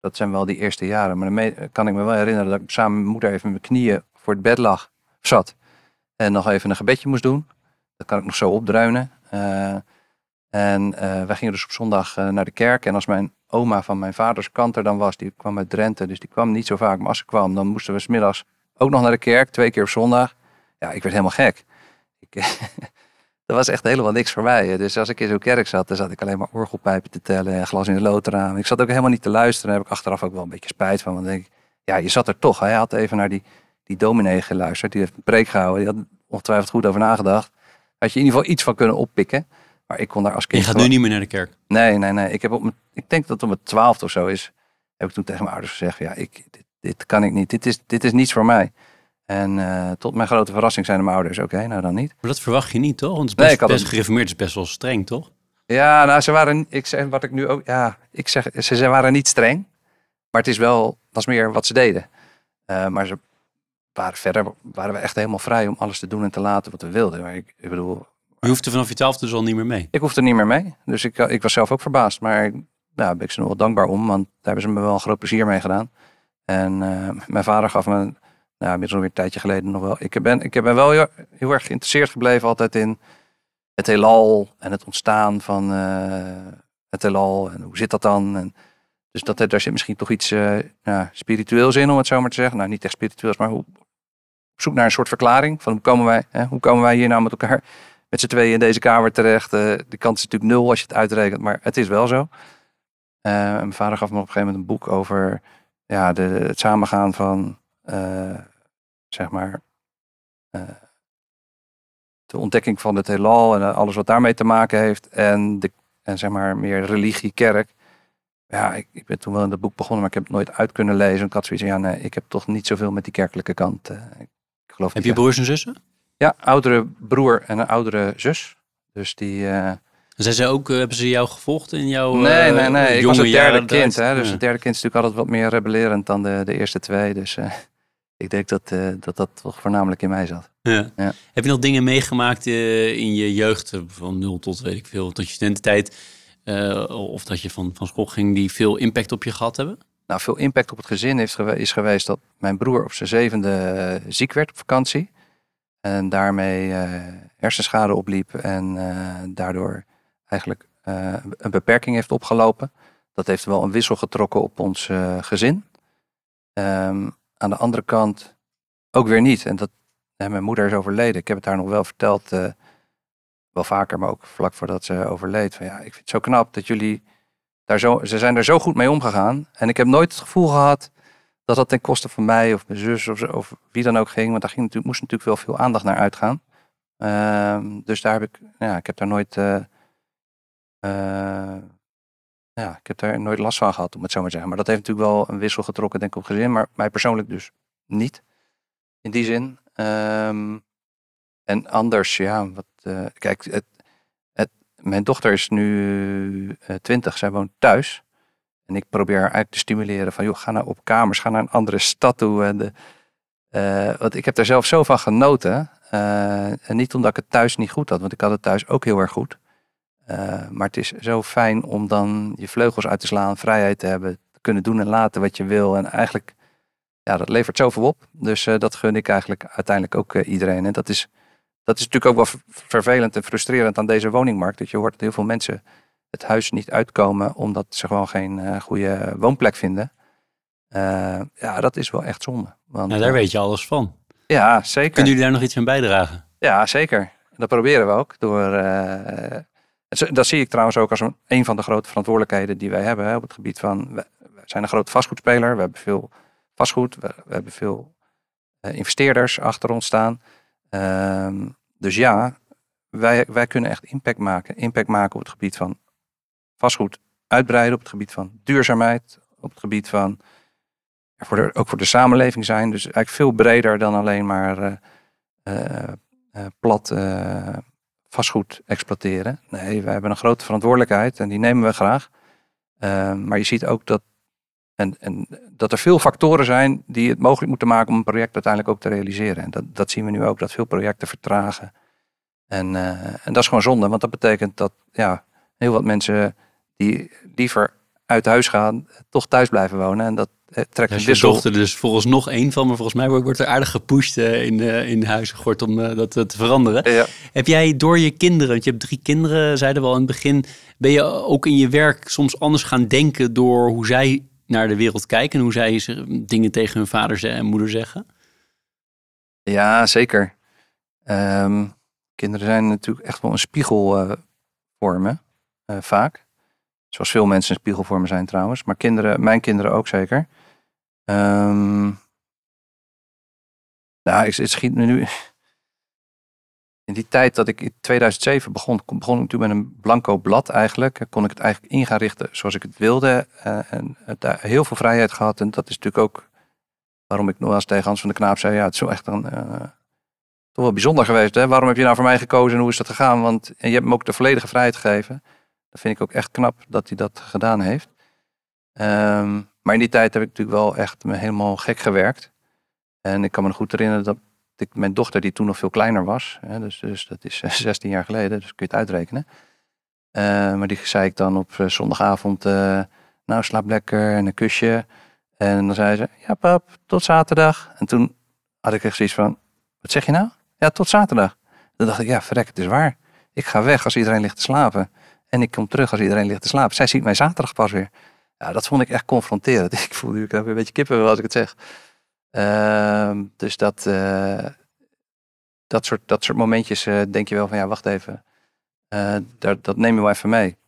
dat zijn wel die eerste jaren. Maar dan kan ik me wel herinneren dat ik samen met mijn moeder even mijn knieën voor het bed lag, zat. En nog even een gebedje moest doen. Dat kan ik nog zo opdruinen. Uh, en uh, wij gingen dus op zondag uh, naar de kerk. En als mijn oma van mijn vaders kant er dan was, die kwam uit Drenthe. Dus die kwam niet zo vaak. Maar als ze kwam, dan moesten we smiddags ook nog naar de kerk. Twee keer op zondag. Ja, ik werd helemaal gek. Ik, dat was echt helemaal niks voor mij. Dus als ik in zo'n kerk zat, dan zat ik alleen maar orgelpijpen te tellen en glas in de lood eraan. Ik zat ook helemaal niet te luisteren. Daar heb ik achteraf ook wel een beetje spijt van. Want denk ik, ja, je zat er toch. Hij had even naar die, die dominee geluisterd. Die heeft een preek gehouden. Die had ongetwijfeld goed over nagedacht. Had je in ieder geval iets van kunnen oppikken. Maar ik kon daar als kind... Je gaat nu niet meer naar de kerk? Nee, nee, nee. Ik, heb op ik denk dat het om het twaalfde of zo is. Heb ik toen tegen mijn ouders gezegd. Ja, ik, dit, dit kan ik niet. Dit is, dit is niets voor mij. En uh, tot mijn grote verrassing zijn mijn ouders, oké, nou dan niet. Maar dat verwacht je niet, toch? Want het best, nee, best gereformeerd, is best wel streng, toch? Ja, nou, ze waren, ik zeg wat ik nu ook, ja, ik zeg, ze, ze waren niet streng. Maar het is wel, was meer wat ze deden. Uh, maar ze waren verder, waren we echt helemaal vrij om alles te doen en te laten wat we wilden. Maar ik, ik bedoel... Je hoefde vanaf je twaalfde dus al niet meer mee? Ik hoefde niet meer mee. Dus ik, ik was zelf ook verbaasd. Maar daar ben ik ze nog wel dankbaar om, want daar hebben ze me wel een groot plezier mee gedaan. En mijn vader gaf me, nou, inmiddels alweer een tijdje geleden nog wel. Ik ben, ik ben wel heel, erg geïnteresseerd gebleven altijd in het heelal en het ontstaan van het heelal en hoe zit dat dan? En, dus dat, daar zit misschien toch iets uh, ja, spiritueels in, om het zo maar te zeggen. Nou, niet echt spiritueels, maar hoe, op zoek naar een soort verklaring van hoe komen wij, hè, hoe komen wij hier nou met elkaar met z'n tweeën in deze kamer terecht. Uh, de kans is natuurlijk nul als je het uitrekent, maar het is wel zo. Mijn vader gaf me op een gegeven moment een boek over ja, de, het samengaan van, zeg maar, de ontdekking van het heelal en alles wat daarmee te maken heeft. En, de, en zeg maar meer religie, kerk ja, ik, ik, ben toen wel in dat boek begonnen, maar ik heb het nooit uit kunnen lezen. Ik had zoiets van, ja, nee, ik heb toch niet zoveel met die kerkelijke kant. Uh, ik geloof heb je broers en zussen? Ja, oudere broer en een oudere zus. Dus die... Uh, zijn ze ook, hebben ze jou gevolgd in jouw Nee, nee, nee. Ik was het derde kind. Hè, dus het derde kind is natuurlijk altijd wat meer rebellerend dan de, de eerste twee. Dus ik denk dat, dat dat toch voornamelijk in mij zat. Ja. ja. Heb je nog dingen meegemaakt in je jeugd, van nul tot weet ik veel, tot je studententijd uh, of dat je van, van school ging die veel impact op je gehad hebben? Nou, veel impact op het gezin heeft is geweest dat mijn broer op zijn zevende eh, ziek werd op vakantie. En daarmee hersenschade opliep en daardoor eigenlijk een beperking heeft opgelopen. Dat heeft wel een wissel getrokken op ons gezin. Um, aan de andere kant ook weer niet. En dat, mijn moeder is overleden. Ik heb het haar nog wel verteld wel vaker, maar ook vlak voordat ze overleed. Van ja, ik vind het zo knap dat jullie daar zo, ze zijn er zo goed mee omgegaan. En ik heb nooit het gevoel gehad dat dat ten koste van mij of mijn zus of, of wie dan ook ging. Want daar ging natuurlijk, moest natuurlijk wel veel aandacht naar uitgaan. Ehm, dus daar heb ik, ja, ik heb daar nooit, uh, ja, ik heb daar nooit last van gehad, om het zo maar te zeggen. Maar dat heeft natuurlijk wel een wissel getrokken, denk ik, op gezin. Maar mij persoonlijk dus niet. In die zin. Ehm, en anders, ja, wat, uh, kijk, het, het, mijn dochter is nu uh, twintig, zij woont thuis. En ik probeer haar eigenlijk te stimuleren van, joh, ga nou op kamers, ga naar een andere stad toe. En de, uh, want ik heb er zelf zo van genoten. en niet omdat ik het thuis niet goed had, want ik had het thuis ook heel erg goed. Maar het is zo fijn om dan je vleugels uit te slaan, vrijheid te hebben, te kunnen doen en laten wat je wil. En eigenlijk, ja, dat levert zoveel op. Dus dat gun ik eigenlijk uiteindelijk ook iedereen. En dat is dat is natuurlijk ook wel vervelend en frustrerend aan deze woningmarkt. Dat je hoort dat heel veel mensen het huis niet uitkomen omdat ze gewoon geen goede woonplek vinden. Ja, dat is wel echt zonde. Want, daar uh, weet je alles van. Ja, zeker. Kunnen jullie daar nog iets aan bijdragen? Ja, zeker. Dat proberen we ook. Door, dat zie ik trouwens ook als een, van de grote verantwoordelijkheden die wij hebben hè, op het gebied van. We, zijn een grote vastgoedspeler. We hebben veel vastgoed. We, hebben veel investeerders achter ons staan. Ehm, dus ja, wij, wij kunnen echt impact maken. Impact maken op het gebied van vastgoed uitbreiden, op het gebied van duurzaamheid, op het gebied van voor ook voor de samenleving zijn. Dus eigenlijk veel breder dan alleen maar uh, uh, plat vastgoed exploiteren. Nee, wij hebben een grote verantwoordelijkheid en die nemen we graag. Ehm, maar je ziet ook dat en, en, dat er veel factoren zijn die het mogelijk moeten maken om een project uiteindelijk ook te realiseren. En dat, dat zien we nu ook, dat veel projecten vertragen. En, uh, en dat is gewoon zonde, want dat betekent dat ja, heel wat mensen die liever uit huis gaan, toch thuis blijven wonen. En dat eh, trekt een wissel. dochter dus volgens nog één van, maar volgens mij wordt er aardig gepusht uh, in, in Huizengort om dat te veranderen. Ja. Heb jij door je kinderen, want je hebt drie kinderen, zeiden we al in het begin, ben je ook in je werk soms anders gaan denken door hoe zij naar de wereld kijken en hoe zij dingen tegen hun vader en moeder zeggen? Ja, zeker. Um, kinderen zijn natuurlijk echt wel een spiegel uh, vormen, uh, vaak. Zoals veel mensen een spiegelvormen zijn trouwens. Maar kinderen, mijn kinderen ook zeker. Um, nou, het schiet me nu in die tijd dat ik in 2007 begon, begon ik toen met een blanco blad eigenlijk. Kon ik het eigenlijk in gaan richten zoals ik het wilde. Uh, en daar heel veel vrijheid gehad. En dat is natuurlijk ook waarom ik nog eens tegen Hans van de Knaap zei. Ja, het is zo echt een, uh, toch wel bijzonder geweest. Hè? Waarom heb je nou voor mij gekozen en hoe is dat gegaan? Want je hebt hem ook de volledige vrijheid gegeven. Dat vind ik ook echt knap dat hij dat gedaan heeft. Um, maar in die tijd heb ik natuurlijk wel echt me helemaal gek gewerkt. En ik kan me goed herinneren dat ik, mijn dochter, die toen nog veel kleiner was, hè, dus, dus dat is 16 jaar geleden, dus kun je het uitrekenen. Eh, maar die zei ik dan op eh, zondagavond, eh, nou slaap lekker en een kusje. En dan zei ze, ja pap, tot zaterdag. En toen had ik echt zoiets van, wat zeg je nou? Ja, tot zaterdag. Dan dacht ik, ja verrek, het is waar. Ik ga weg als iedereen ligt te slapen. En ik kom terug als iedereen ligt te slapen. Zij ziet mij zaterdag pas weer. Ja, dat vond ik echt confronterend. Ik voelde nu een beetje kippen als ik het zeg. Ehm, dus dat, eh, dat, soort, dat soort momentjes eh, denk je wel van ja, wacht even. Eh, dat, dat neem je wel even mee.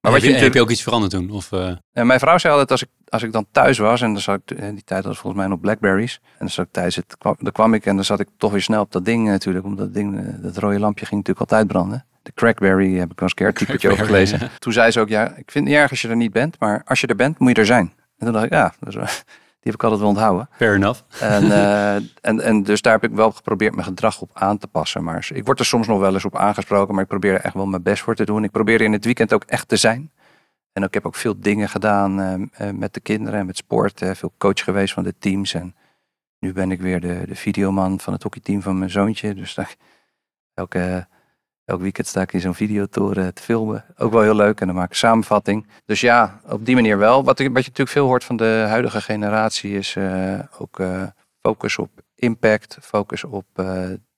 Maar wat heb, je, je ook iets veranderd toen? Of, En mijn vrouw zei altijd als ik, als ik dan thuis was, en dan zat ik, in die tijd was volgens mij nog Blackberries. En dan zat ik thuis, het, kwam, dan kwam ik en dan zat ik toch weer snel op dat ding natuurlijk. Omdat dat ding, dat rode lampje ging natuurlijk altijd branden. De Crackberry heb ik wel eens een keer een artikeltje over Crackberry, gelezen. ja. Toen zei ze ook, ja, ik vind het niet erg als je er niet bent, maar als je er bent, moet je er zijn. En toen dacht ik, ja, dat is wel- die heb ik altijd wel onthouden. fair enough. En, eh, en, en dus daar heb ik wel geprobeerd mijn gedrag op aan te passen. Maar ik word er soms nog wel eens op aangesproken, maar ik probeer er echt wel mijn best voor te doen. Ik probeer in het weekend ook echt te zijn. En ik heb ook veel dingen gedaan eh, eh, met de kinderen en met sport. eh, veel coach geweest van de teams. En nu ben ik weer de, de videoman van het hockeyteam van mijn zoontje. Dus daar, elke, elk weekend sta ik in zo'n videotoren te filmen. Ook wel heel leuk. En dan maak ik samenvatting. Dus ja, op die manier wel. Wat, wat je natuurlijk veel hoort van de huidige generatie is eh, ook eh, focus op impact. Focus op eh,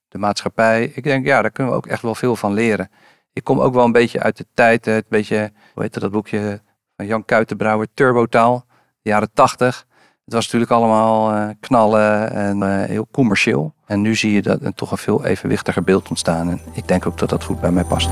de maatschappij. Ik denk, ja, daar kunnen we ook echt wel veel van leren. Ik kom ook wel een beetje uit de tijd, het beetje, hoe heet dat boekje van Jan Kuitenbrouwer, Turbotaal, de jaren tachtig. Het was natuurlijk allemaal eh, knallen en eh, heel commercieel. En nu zie je dat er toch een veel evenwichtiger beeld ontstaan. En ik denk ook dat dat goed bij mij past.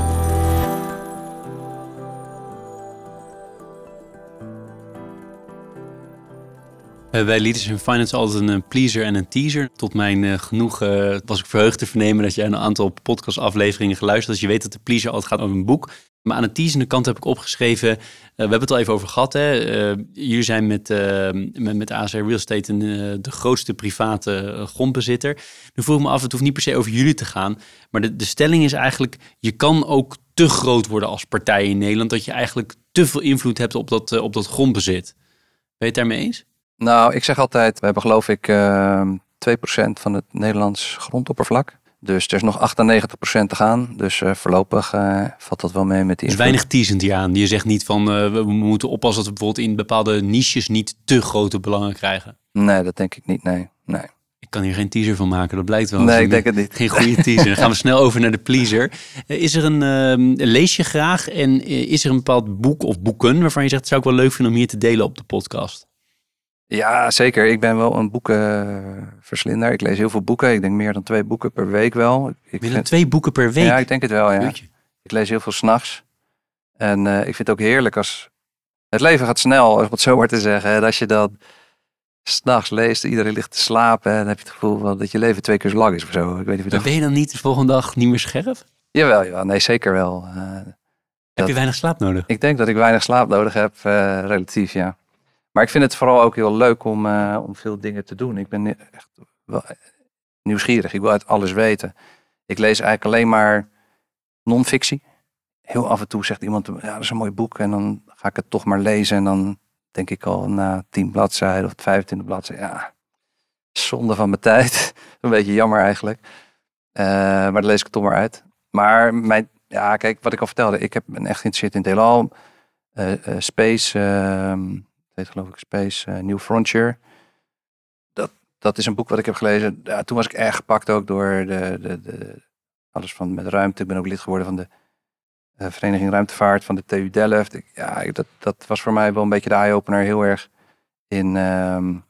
Bij Leaders in Finance altijd een pleaser en een teaser. Tot mijn genoegen was ik verheugd te vernemen dat jij een aantal podcastafleveringen geluisterd hebt. Dus je weet dat de pleaser altijd gaat over een boek. Maar aan de teasende kant heb ik opgeschreven, uh, we hebben het al even over gehad. Hè? jullie zijn met, met, met ASR Real Estate de grootste private grondbezitter. Nu vroeg ik me af, het hoeft niet per se over jullie te gaan. Maar de, de stelling is eigenlijk, je kan ook te groot worden als partij in Nederland. Dat je eigenlijk te veel invloed hebt op dat, op dat grondbezit. Ben je het daarmee eens? Nou, ik zeg altijd, we hebben geloof ik uh, 2% van het Nederlands grondoppervlak. Dus er is nog 98% te gaan. Dus uh, voorlopig uh, valt dat wel mee met die Dus weinig teasend hier aan. Je zegt niet van uh, we moeten oppassen dat we bijvoorbeeld in bepaalde niches niet te grote belangen krijgen. Nee, dat denk ik niet. Nee, nee. Ik kan hier geen teaser van maken, dat blijkt wel. Nee, ik denk het niet. Geen goede teaser. Dan gaan we snel over naar de pleaser. Is er een, uh, lees je graag en is er een bepaald boek of boeken waarvan je zegt, het zou ik wel leuk vinden om hier te delen op de podcast? Ja, zeker. Ik ben wel een boekenverslinder. Ik lees heel veel boeken. Ik denk meer dan twee boeken per week wel. Ik vind... twee boeken per week? Ja, ik denk het wel, ja. Ik lees heel veel s'nachts. En uh, ik vind het ook heerlijk als... Het leven gaat snel, om het zo maar te zeggen. En als je dan s'nachts leest, iedereen ligt te slapen... dan heb je het gevoel van dat je leven twee keer zo lang is of zo. Ik weet niet of ben je dan niet de volgende dag niet meer scherp? Jawel, ja, nee, zeker wel. Uh, heb dat... je weinig slaap nodig? Ik denk dat ik weinig slaap nodig heb, uh, relatief, ja. Maar ik vind het vooral ook heel leuk om, uh, om veel dingen te doen. Ik ben echt wel nieuwsgierig. Ik wil uit alles weten. Ik lees eigenlijk alleen maar non-fictie. Heel af en toe zegt iemand, ja, dat is een mooi boek. En dan ga ik het toch maar lezen. En dan denk ik al na tien bladzijden of 25 bladzijden. Ja, zonde van mijn tijd. een beetje jammer eigenlijk. Uh, maar dan lees ik toch maar uit. Maar mijn, ja, kijk, wat ik al vertelde. Ik heb, ben echt geïnteresseerd in het heelal. Space... Geloof ik Space uh, New Frontier. Dat, dat is een boek wat ik heb gelezen. Ja, toen was ik erg gepakt ook door de, de, de, alles van met ruimte. Ik ben ook lid geworden van de uh, Vereniging Ruimtevaart van de TU Delft. Ja, dat, dat was voor mij wel een beetje de eye-opener. Heel erg in... Um,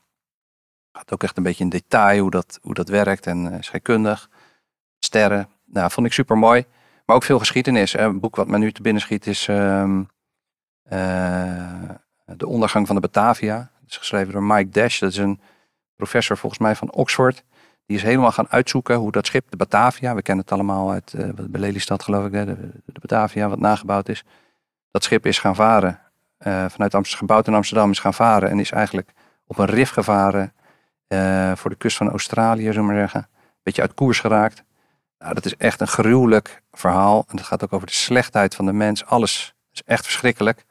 gaat ook echt een beetje in detail hoe dat, hoe dat werkt. En uh, scheikundig. Sterren. Nou, vond ik super mooi. Maar ook veel geschiedenis. Een boek wat me nu te binnen schiet is... Um, de ondergang van de Batavia. Dat is geschreven door Mike Dash. Dat is een professor volgens mij van Oxford. Die is helemaal gaan uitzoeken hoe dat schip, de Batavia, we kennen het allemaal uit uh, bij Lelystad geloof ik, de, Batavia wat nagebouwd is. Dat schip is gaan varen, uh, vanuit Amsterdam, gebouwd in Amsterdam, is gaan varen en is eigenlijk op een rif gevaren uh, voor de kust van Australië, zullen we maar zeggen. Een beetje uit koers geraakt. Nou, dat is echt een gruwelijk verhaal. En het gaat ook over de slechtheid van de mens. Alles is echt verschrikkelijk.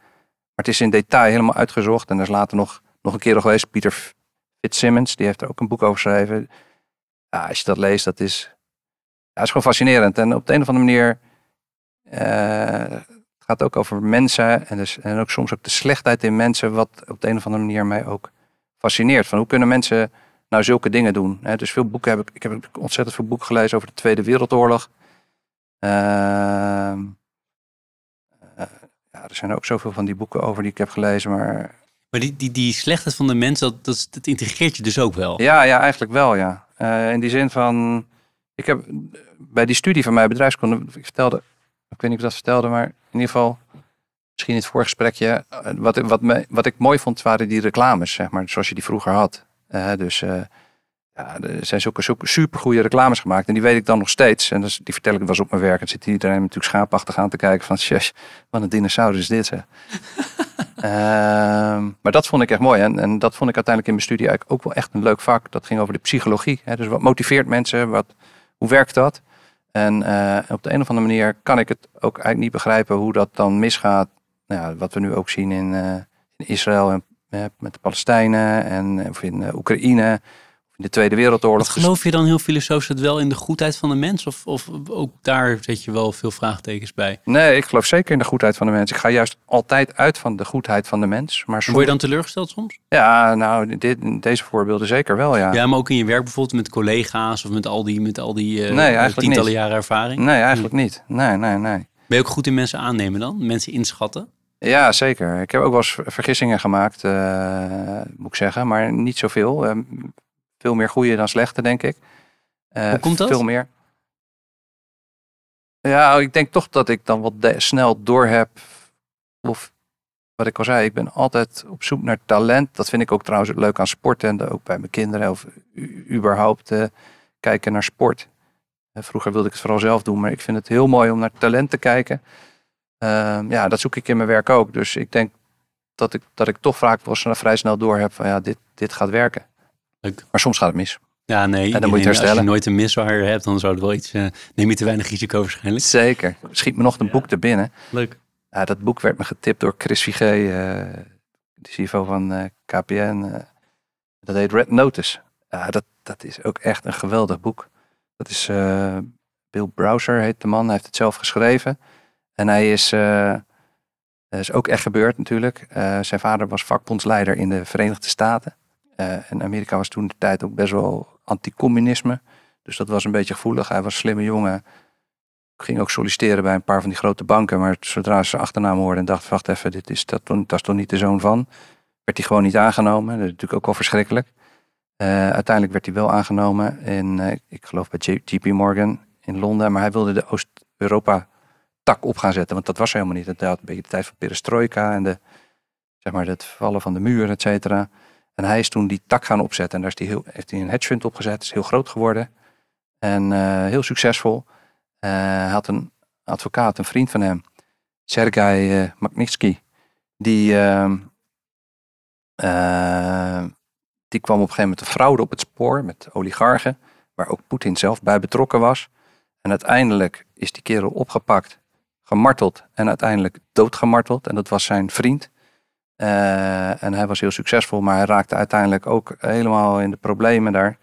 Maar het is in detail helemaal uitgezocht. En er is later nog, nog een keer geweest. Pieter Fitzsimmons, die heeft er ook een boek over geschreven. Als je dat leest, dat is, ja, is gewoon fascinerend. En op de een of andere manier uh, het gaat gaat ook over mensen en, dus, en ook soms ook de slechtheid in mensen, wat op de een of andere manier mij ook fascineert. Van hoe kunnen mensen nou zulke dingen doen? Hè? Dus veel boeken heb ik, ik heb ontzettend veel boeken gelezen over de Tweede Wereldoorlog. Ehm, eh, ja, er zijn ook zoveel van die boeken over die ik heb gelezen, maar Maar die, die, die slechtheid van de mens, dat, dat, dat integreert je dus ook wel. Ja, ja, eigenlijk wel, ja. Eh, in die zin van, ik heb bij die studie van mij bedrijfskunde, ik vertelde, ik weet niet of ik dat vertelde, maar in ieder geval, misschien in het voorgesprekje, eh, wat, wat, me, wat ik mooi vond waren die reclames, zeg maar, zoals je die vroeger had. Eh, dus ja, er zijn zulke, zulke supergoeie reclames gemaakt en die weet ik dan nog steeds. En dus, die vertel ik wel eens op mijn werk. En zit iedereen natuurlijk schaapachtig aan te kijken van, shush, wat een dinosaurus is dit, zeg. Ehm, maar dat vond ik echt mooi. En, en dat vond ik uiteindelijk in mijn studie eigenlijk ook wel echt een leuk vak. Dat ging over de psychologie. Hè? Dus wat motiveert mensen? Wat, hoe werkt dat? En eh, op de een of andere manier kan ik het ook eigenlijk niet begrijpen hoe dat dan misgaat. Nou ja, wat we nu ook zien in, eh, in Israël en eh, met de Palestijnen en of in Oekraïne. In de Tweede Wereldoorlog. Wat geloof je dan heel filosofisch het wel in de goedheid van de mens? Of, of ook daar zet je wel veel vraagtekens bij? Nee, ik geloof zeker in de goedheid van de mens. Ik ga juist altijd uit van de goedheid van de mens. Maar soms... Word je dan teleurgesteld soms? Ja, nou, dit, deze voorbeelden zeker wel, ja. Ja, maar ook in je werk bijvoorbeeld met collega's of met al die, met al die eh, Nee, tientallen niet. jaren ervaring? Nee, eigenlijk niet. Nee, nee, nee. Ben je ook goed in mensen aannemen dan? Mensen inschatten? Ja, zeker. Ik heb ook wel eens vergissingen gemaakt, eh, moet ik zeggen. Maar niet zoveel. Eh, veel meer goede dan slechte, denk ik. Eh, Hoe komt dat? Veel meer. Ja, ik denk toch dat ik dan wat de- snel doorheb. Of wat ik al zei, ik ben altijd op zoek naar talent. Dat vind ik ook trouwens leuk aan sport. En ook bij mijn kinderen. Of überhaupt eh, kijken naar sport. Eh, vroeger wilde ik het vooral zelf doen. Maar ik vind het heel mooi om naar talent te kijken. Ehm, ja, dat zoek ik in mijn werk ook. Dus ik denk dat ik, dat ik toch vaak wel vrij snel door heb van ja, dit, dit gaat werken. Leuk. Maar soms gaat het mis. Ja, nee. dan moet je Nee, Als herstellen. je nooit een miswaar hebt, dan zou het wel iets... eh, neem je te weinig risico waarschijnlijk. Zeker. Schiet me nog een boek te binnen. Leuk. Ja, dat boek werd me getipt door Chris Vigé, eh, de CFO van eh, KPN. dat heet Red Notice. Ja, dat, dat is ook echt een geweldig boek. Dat is Bill Browser heet de man. Hij heeft het zelf geschreven. En hij is, dat is ook echt gebeurd natuurlijk. Zijn vader was vakbondsleider in de Verenigde Staten. Eh, en Amerika was toen de tijd ook best wel anticommunisme. Dus dat was een beetje gevoelig. Hij was een slimme jongen. Ging ook solliciteren bij een paar van die grote banken. Maar zodra ze zijn achternaam hoorden en dacht, wacht even, dit is, dat, dat is toch niet de zoon van. Werd hij gewoon niet aangenomen. Dat is natuurlijk ook wel verschrikkelijk. Eh, uiteindelijk werd hij wel aangenomen in, eh, ik geloof bij JP Morgan in Londen. Maar hij wilde de Oost-Europa tak op gaan zetten. Want dat was helemaal niet. Het had een beetje de tijd van perestroika en de, zeg maar, het vallen van de muur, et cetera. En hij is toen die tak gaan opzetten. En daar is hij heel, heeft hij een hedge fund opgezet. Is heel groot geworden. En eh, heel succesvol. Eh, hij had een advocaat, een vriend van hem, Sergei uh, Magnitsky. Die, ehm, eh, die kwam op een gegeven moment een fraude op het spoor met oligarchen. Waar ook Poetin zelf bij betrokken was. En uiteindelijk is die kerel opgepakt, gemarteld en uiteindelijk doodgemarteld. En dat was zijn vriend. Eh, en hij was heel succesvol, maar hij raakte uiteindelijk ook helemaal in de problemen daar.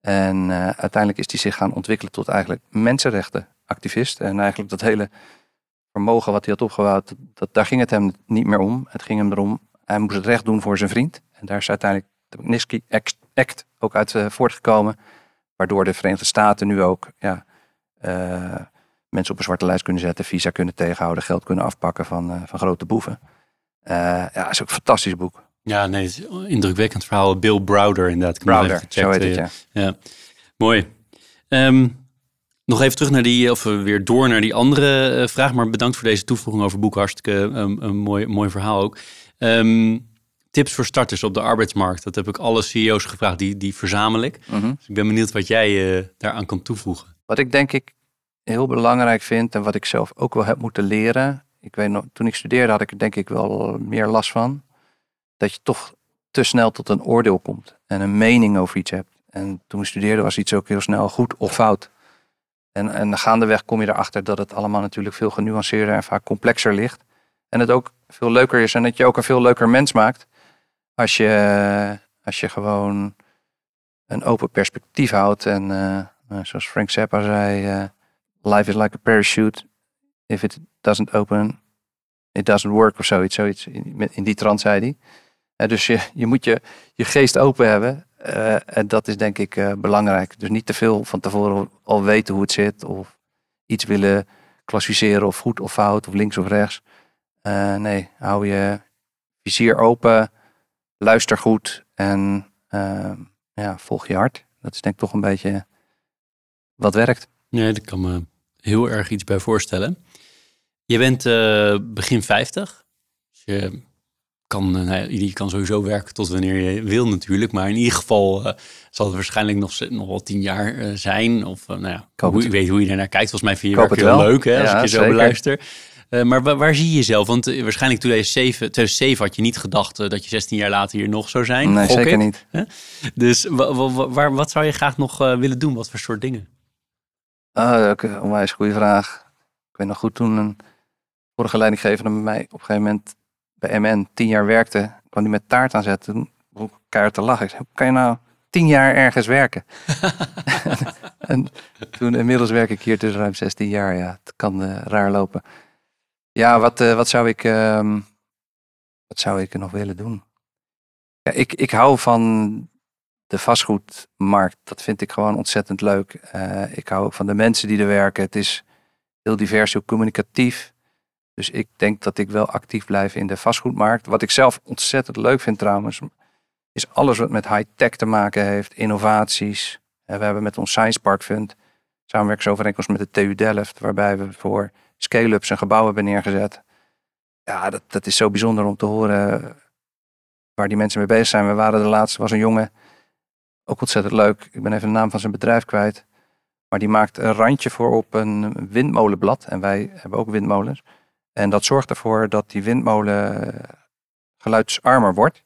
En eh, uiteindelijk is hij zich gaan ontwikkelen tot eigenlijk mensenrechtenactivist. En eigenlijk dat hele vermogen wat hij had opgebouwd, dat, daar ging het hem niet meer om. Het ging hem erom, hij moest het recht doen voor zijn vriend. En daar is uiteindelijk de Magnitsky Act- ook uit eh, voortgekomen. Waardoor de Verenigde Staten nu ook ja, mensen op een zwarte lijst kunnen zetten, visa kunnen tegenhouden, geld kunnen afpakken van, van grote boeven. Eh, ja, is ook een fantastisch boek. Ja, nee, het is een indrukwekkend verhaal. Bill Browder inderdaad. Browder, zo heet het, ja. Ja, mooi. Ehm, nog even terug naar die, of eh, weer door naar die andere eh, vraag. Maar bedankt voor deze toevoeging over boek. Hartstikke um, een mooi, mooi verhaal ook. Ehm, tips voor starters op de arbeidsmarkt. Dat heb ik alle CEO's gevraagd. Die, die verzamel ik. Mhm. Dus ik ben benieuwd wat jij daaraan kan toevoegen. Wat ik denk ik heel belangrijk vind en wat ik zelf ook wel heb moeten leren. Ik weet nog, toen ik studeerde had ik er denk ik wel meer last van. Dat je toch te snel tot een oordeel komt en een mening over iets hebt. En toen ik studeerde was iets ook heel snel goed of fout. En, en gaandeweg kom je erachter dat het allemaal natuurlijk veel genuanceerder en vaak complexer ligt. En het ook veel leuker is en dat je ook een veel leuker mens maakt. Als je, als je gewoon een open perspectief houdt. En eh, nou, zoals Frank Zappa zei, eh, life is like a parachute. If it doesn't open, it doesn't work of zoiets. zoiets in, in die trant zei hij. Dus je, je moet je, je geest open hebben. eh, en dat is denk ik eh, belangrijk. Dus niet te veel van tevoren al weten hoe het zit. Of iets willen klassificeren of goed of fout of links of rechts. Eh, nee, hou je vizier open. Luister goed. En ja, volg je hart. Dat is denk ik toch een beetje wat werkt. Nee, daar kan me heel erg iets bij voorstellen. Je bent eh, begin 50. Dus je kan, eh, nou je kan sowieso werken tot wanneer je wil natuurlijk. Maar in ieder geval eh, zal het waarschijnlijk nog, nog wel tien jaar zijn. Of nou ja, hoe, ik weet hoe je daarnaar kijkt. Volgens mij vind je je werk heel wel. leuk hè, als ik je zo beluister. Maar wa- waar zie je jezelf? Want waarschijnlijk 2007, 2007 had je niet gedacht dat je 16 jaar later hier nog zou zijn. Nee, zeker ik. niet. Dus waar, wat zou je graag nog willen doen? Wat voor soort dingen? Ah, een onwijs goede vraag. Ik weet nog goed toen een vorige leidinggevende bij mij op een gegeven moment bij MN tien jaar werkte, kwam die met taart aanzetten. Toen begon ik keihard te lachen. Ik zei, hoe kan je nou tien jaar ergens werken? en toen inmiddels werk ik hier dus ruim 16 jaar. Ja, het kan eh, raar lopen. Ja, wat, eh, wat zou ik, ehm, wat zou ik nog willen doen? Ja, ik, ik hou van de vastgoedmarkt, dat vind ik gewoon ontzettend leuk. Eh, ik hou van de mensen die er werken. Het is heel divers, heel communicatief. Dus ik denk dat ik wel actief blijf in de vastgoedmarkt. Wat ik zelf ontzettend leuk vind trouwens, is alles wat met high-tech te maken heeft, innovaties. Eh, we hebben met ons Science Park Fund samenwerkingsovereenkomst met de TU Delft, waarbij we voor scale-ups een gebouw hebben neergezet. Ja, dat, dat is zo bijzonder om te horen waar die mensen mee bezig zijn. We waren de laatste, was een jongen, ook ontzettend leuk. Ik ben even de naam van zijn bedrijf kwijt. Maar die maakt een randje voor op een windmolenblad. En wij hebben ook windmolens. En dat zorgt ervoor dat die windmolen eh, geluidsarmer wordt.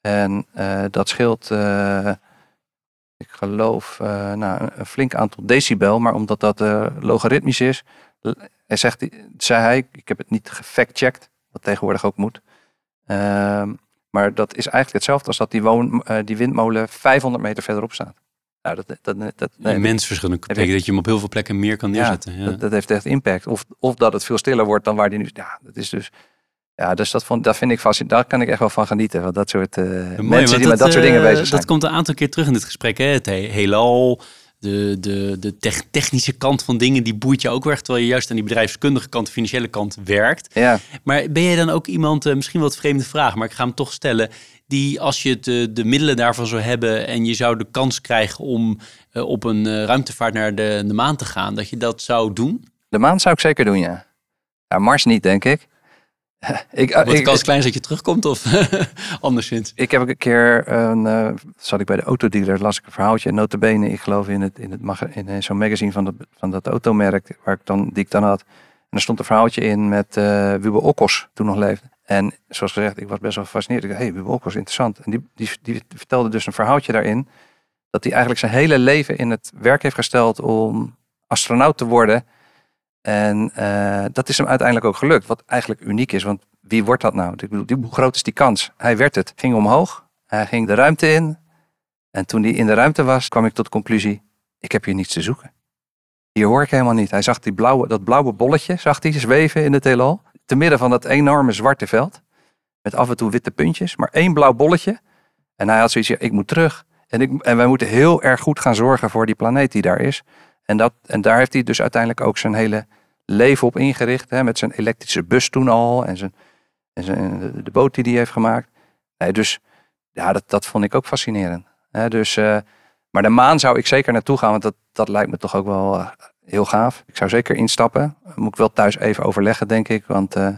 En eh, dat scheelt, eh, ik geloof, eh, nou, een- flink aantal decibel. Maar omdat dat logaritmisch is, hij zegt, zei hij, ik heb het niet gefact-checked, wat tegenwoordig ook moet. Ehm, maar dat is eigenlijk hetzelfde als dat die, die windmolen 500 meter verderop staat. Nou, dat, dat, dat, nee, Immens. Dat betekent dat je hem op heel veel plekken meer kan neerzetten. Ja, dat, dat heeft echt impact. Of, of dat het veel stiller wordt dan waar die nu... Ja, dat is dus... Ja, dus dat, vond, dat vind ik fascinerend. Daar kan ik echt wel van genieten. Want dat soort eh, Mooi, mensen die met dat soort dingen eh, bezig zijn. Dat komt een aantal keer terug in dit gesprek. Hè? Het he- heelal, de, de, de tech- technische kant van dingen, die boeit je ook weg. Terwijl je juist aan die bedrijfskundige kant, de financiële kant werkt. Ja, Maar ben jij dan ook iemand, eh, misschien wat vreemde vraag, maar ik ga hem toch stellen. Die als je de, de middelen daarvan zou hebben en je zou de kans krijgen om eh, op een eh, ruimtevaart naar de, de maan te gaan, dat je dat zou doen? de maan zou ik zeker doen, ja. Ja, Mars niet, denk ik. ik, Wat de kans klein is dat je terugkomt of anderszins? ik heb een keer, een, eh, zat ik bij de autodealer, las ik een verhaaltje. Notabene, ik geloof in, het, in, het in eh, zo'n magazine van, dat van dat automerk waar ik dan, die ik dan had. En er stond een verhaaltje in met eh Wubbe Okkos, toen nog leefde. En zoals gezegd, ik was best wel gefascineerd. Ik dacht, hey, Wubbe Okkos, interessant. En die, die, vertelde dus een verhaaltje daarin. Dat hij eigenlijk zijn hele leven in het werk heeft gesteld om astronaut te worden. En eh, dat is hem uiteindelijk ook gelukt. Wat eigenlijk uniek is, want wie wordt dat nou? Ik bedoel, hoe groot is die kans? Hij werd het. Ging omhoog. Hij ging de ruimte in. En toen hij in de ruimte was, kwam ik tot de conclusie: ik heb hier niets te zoeken. Hier hoor ik helemaal niet. Hij zag die blauwe, dat blauwe bolletje zag hij zweven in het heelal. Te midden van dat enorme zwarte veld. Met af en toe witte puntjes. Maar één blauw bolletje. En hij had zoiets, ik moet terug. En, ik, en wij moeten heel erg goed gaan zorgen voor die planeet die daar is. En, dat, en daar heeft hij dus uiteindelijk ook zijn hele leven op ingericht. Hè, met zijn elektrische bus toen al. En, zijn, en zijn, de, boot die hij heeft gemaakt. Nee, dus ja, dat, dat vond ik ook fascinerend. Dus, eh, maar de maan zou ik zeker naartoe gaan. Want dat, dat lijkt me toch ook wel eh, heel gaaf. Ik zou zeker instappen. Moet ik wel thuis even overleggen, denk ik. Want eh,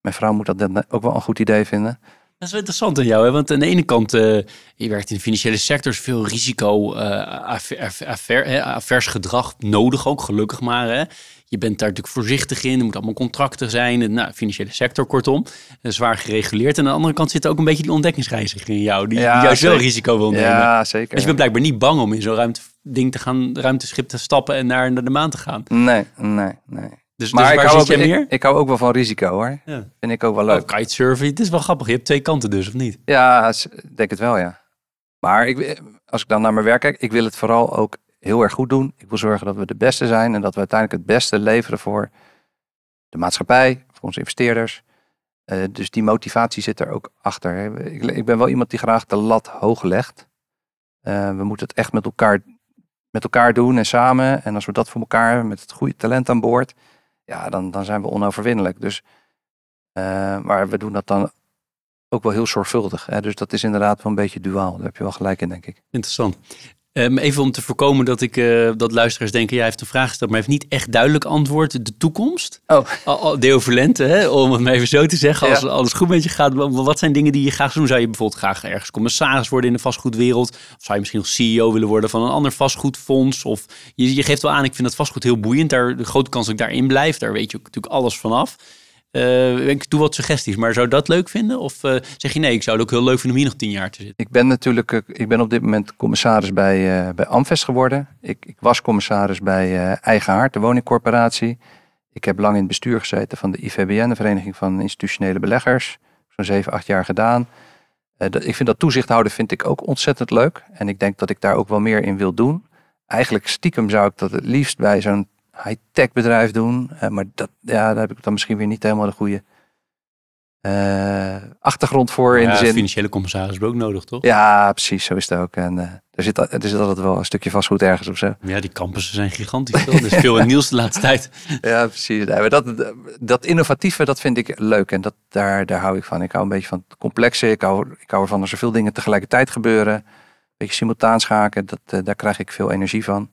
mijn vrouw moet dat ook wel een goed idee vinden. Dat is wel interessant aan jou, hè? want aan de ene kant, eh, je werkt in de financiële sector, is veel risico, eh hè, avers gedrag nodig ook, gelukkig maar. Hè? Je bent daar natuurlijk voorzichtig in, er moeten allemaal contracten zijn, en, nou, financiële sector kortom, eh, zwaar gereguleerd. En aan de andere kant zit ook een beetje die ontdekkingsreiziger in jou, die, Ja, juist wel risico wil nemen. Ja, zeker. Dus je bent blijkbaar niet bang om in zo'n ruimte, ding te gaan, ruimteschip te stappen en naar, naar de maan te gaan. Nee, nee, nee. Dus, Maar dus ik, waar hou zit ook, meer? ik, ik hou ook wel van risico hoor. Ja. Vind ik ook wel Oh, leuk. kitesurfen, het is wel grappig. Je hebt twee kanten dus, of niet? Ja, denk het wel, ja. Maar ik, als ik dan naar mijn werk kijk, ik wil het vooral ook heel erg goed doen. Ik wil zorgen dat we de beste zijn en dat we uiteindelijk het beste leveren voor de maatschappij, voor onze investeerders. Eh, dus die motivatie zit er ook achter. hè. Ik, ik ben wel iemand die graag de lat hoog legt. Eh, we moeten het echt met elkaar, met elkaar doen en samen. En als we dat voor elkaar hebben, met het goede talent aan boord, ja, dan, dan zijn we onoverwinnelijk. Dus, eh, maar we doen dat dan ook wel heel zorgvuldig. Hè? Dus dat is inderdaad wel een beetje duaal. Daar heb je wel gelijk in, denk ik. Interessant. Ehm, even om te voorkomen dat, ik, eh, dat luisteraars denken, jij heeft een vraag gesteld, maar heeft niet echt duidelijk antwoord. De toekomst? Oh. Deo Volente, hè? om het maar even zo te zeggen, als Ja. alles goed met je gaat. wa- Wat zijn dingen die je graag zou doen? Zou je bijvoorbeeld graag ergens commissaris worden in de vastgoedwereld? Of zou je misschien nog CEO willen worden van een ander vastgoedfonds? Of je, je geeft wel aan, ik vind dat vastgoed heel boeiend. Daar, de grote kans dat ik daarin blijf, daar weet je ook natuurlijk alles vanaf. Eh, ik doe wat suggesties, maar zou dat leuk vinden? Of eh, zeg je nee, ik zou het ook heel leuk vinden om hier nog tien jaar te zitten? Ik ben natuurlijk, eh, ik ben op dit moment commissaris bij, eh bij Amvest geworden. Ik, ik was commissaris bij Eigen Hart, de woningcorporatie. Ik heb lang in het bestuur gezeten van de IVBN, de Vereniging van Institutionele Beleggers. Zo'n zeven, acht jaar gedaan. Dat, ik vind dat toezicht houden vind ik ook ontzettend leuk. En ik denk dat ik daar ook wel meer in wil doen. Eigenlijk stiekem zou ik dat het liefst bij zo'n high-tech bedrijf doen. Maar dat, ja, daar heb ik dan misschien weer niet helemaal de goede eh, achtergrond voor. in de zin, financiële hebben we ook nodig, toch? ja, precies, zo is het ook. En eh, er, zit, er zit altijd wel een stukje vastgoed ergens of zo. Ja, die campussen zijn gigantisch. Er is veel in nieuws de laatste tijd. Ja, precies. Nee, maar dat, dat innovatieve, dat vind ik leuk. En dat, daar, daar hou ik van. Ik hou een beetje van het complexe. Ik hou, ik hou ervan als er veel dingen tegelijkertijd gebeuren. Een beetje simultaan schaken. Dat, eh, daar krijg ik veel energie van.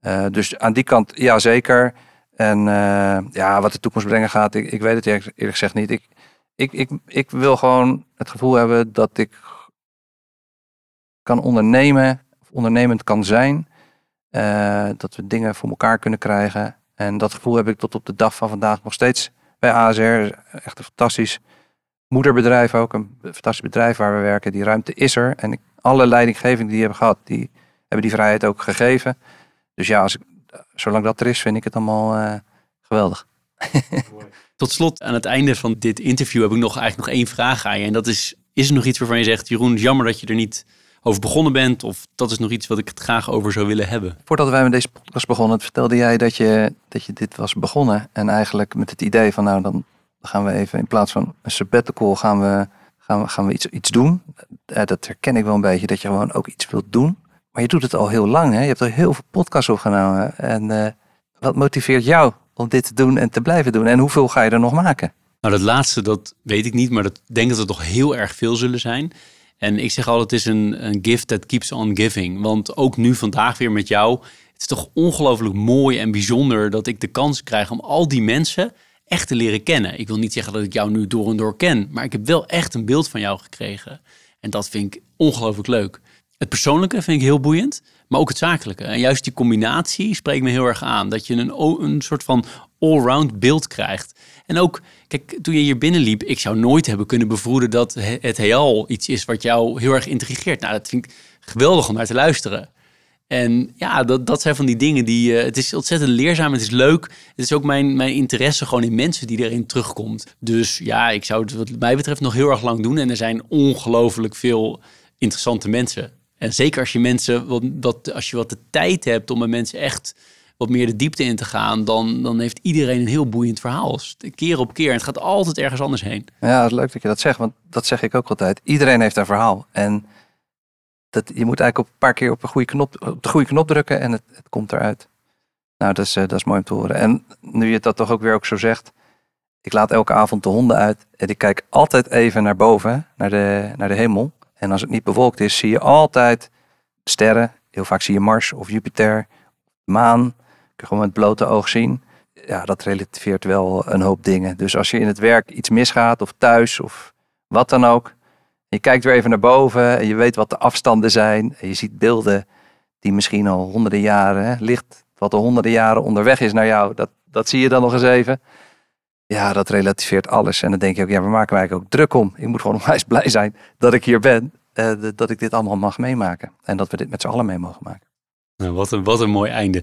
Eh, dus aan die kant, ja zeker. En eh, ja, wat de toekomst brengen gaat, ik, ik weet het eerlijk, gezegd niet. Ik, ik, ik, ik wil gewoon het gevoel hebben dat ik kan ondernemen, of ondernemend kan zijn. Eh, dat we dingen voor elkaar kunnen krijgen. En dat gevoel heb ik tot op de dag van vandaag nog steeds bij ASR. Echt een fantastisch moederbedrijf ook. Een fantastisch bedrijf waar we werken. Die ruimte is er. En alle leidinggevenden die hebben gehad, die hebben die vrijheid ook gegeven. Dus ja, als ik, zolang dat er is, vind ik het allemaal eh, geweldig. Tot slot, aan het einde van dit interview heb ik nog eigenlijk nog één vraag aan je. En dat is, is er nog iets waarvan je zegt, Jeroen, jammer dat je er niet over begonnen bent? Of dat is nog iets wat ik het graag over zou willen hebben? Voordat wij met deze podcast begonnen, vertelde jij dat je, dat je dit was begonnen. En eigenlijk met het idee van, nou, dan gaan we even in plaats van een sabbatical, gaan we, gaan we, gaan we iets, iets doen. Eh, dat herken ik wel een beetje, dat je gewoon ook iets wilt doen. Maar je doet het al heel lang, hè? Je hebt al heel veel podcasts opgenomen. En eh, wat motiveert jou om dit te doen en te blijven doen? En hoeveel ga je er nog maken? Nou, dat laatste, dat weet ik niet, maar ik denk dat het toch heel erg veel zullen zijn. En ik zeg altijd, het is een, een gift that keeps on giving. Want ook nu vandaag weer met jou, het is toch ongelooflijk mooi en bijzonder dat ik de kans krijg om al die mensen echt te leren kennen. Ik wil niet zeggen dat ik jou nu door en door ken, maar ik heb wel echt een beeld van jou gekregen. En dat vind ik ongelooflijk leuk. Het persoonlijke vind ik heel boeiend, maar ook het zakelijke. En juist die combinatie spreekt me heel erg aan. Dat je een, een soort van allround beeld krijgt. En ook, kijk, toen je hier binnenliep, ik zou nooit hebben kunnen bevroeden dat he- het heelal iets is wat jou heel erg intrigeert. Nou, dat vind ik geweldig om naar te luisteren. En ja, dat, dat zijn van die dingen die. eh, het is ontzettend leerzaam, het is leuk. Het is ook mijn, mijn interesse gewoon in mensen die erin terugkomt. Dus ja, ik zou het wat mij betreft nog heel erg lang doen. En er zijn ongelooflijk veel interessante mensen. En zeker als je mensen, wat, als je wat de tijd hebt om met mensen echt wat meer de diepte in te gaan, dan, dan heeft iedereen een heel boeiend verhaal. Dus Keer op keer. En het gaat altijd ergens anders heen. Ja, het is leuk dat je dat zegt, want dat zeg ik ook altijd. Iedereen heeft een verhaal. En dat, je moet eigenlijk op een paar keer op, goede knop, op de goede knop drukken en het, het komt eruit. Nou, dat is, eh, dat is mooi om te horen. En nu je dat toch ook weer ook zo zegt. Ik laat elke avond de honden uit en ik kijk altijd even naar boven, naar de, naar de hemel. En als het niet bewolkt is, zie je altijd sterren. Heel vaak zie je Mars of Jupiter, maan. Kun je gewoon met blote oog zien. Ja, dat relativeert wel een hoop dingen. Dus als je in het werk iets misgaat of thuis of wat dan ook. Je kijkt weer even naar boven en je weet wat de afstanden zijn. En je ziet beelden die misschien al honderden jaren, hè, licht wat al honderden jaren onderweg is naar jou. Dat, dat zie je dan nog eens even. Ja, dat relativeert alles. En dan denk je ook, ja, we maken eigenlijk ook druk om. Ik moet gewoon onwijs blij zijn dat ik hier ben. eh, dat ik dit allemaal mag meemaken. En dat we dit met z'n allen mee mogen maken. Nou, wat, een, wat een mooi einde.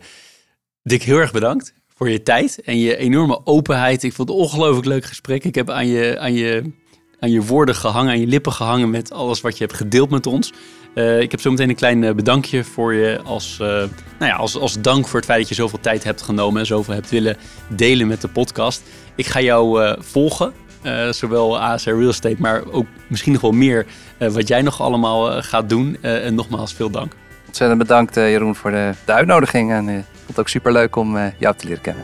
Dick, heel erg bedankt voor je tijd en je enorme openheid. Ik vond het een ongelooflijk leuk gesprek. Ik heb aan je, aan, je, aan je woorden gehangen, aan je lippen gehangen met alles wat je hebt gedeeld met ons. Eh, ik heb zo meteen een klein eh, bedankje voor je als, eh, nou ja, als, als dank voor het feit dat je zoveel tijd hebt genomen en zoveel hebt willen delen met de podcast. Ik ga jou eh, volgen Uh, zowel ASR Real Estate, maar ook misschien nog wel meer uh, wat jij nog allemaal uh, gaat doen. en nogmaals, veel dank. Ontzettend bedankt Jeroen voor de, de uitnodiging. En ik vond het ook super leuk om jou te leren kennen.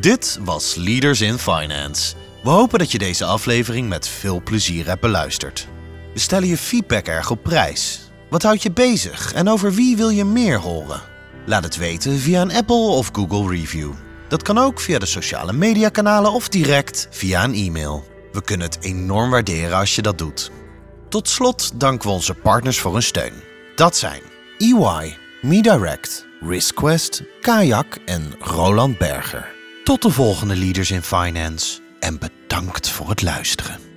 Dit was Leaders in Finance. We hopen dat je deze aflevering met veel plezier hebt beluisterd. We stellen je feedback erg op prijs. Wat houdt je bezig en over wie wil je meer horen? Laat het weten via een Apple of Google review. Dat kan ook via de sociale mediakanalen of direct via een e-mail. We kunnen het enorm waarderen als je dat doet. Tot slot danken we onze partners voor hun steun. Dat zijn EY, MeDirect, RiskQuest, Kayak en Roland Berger. Tot de volgende Leaders in Finance en bedankt voor het luisteren.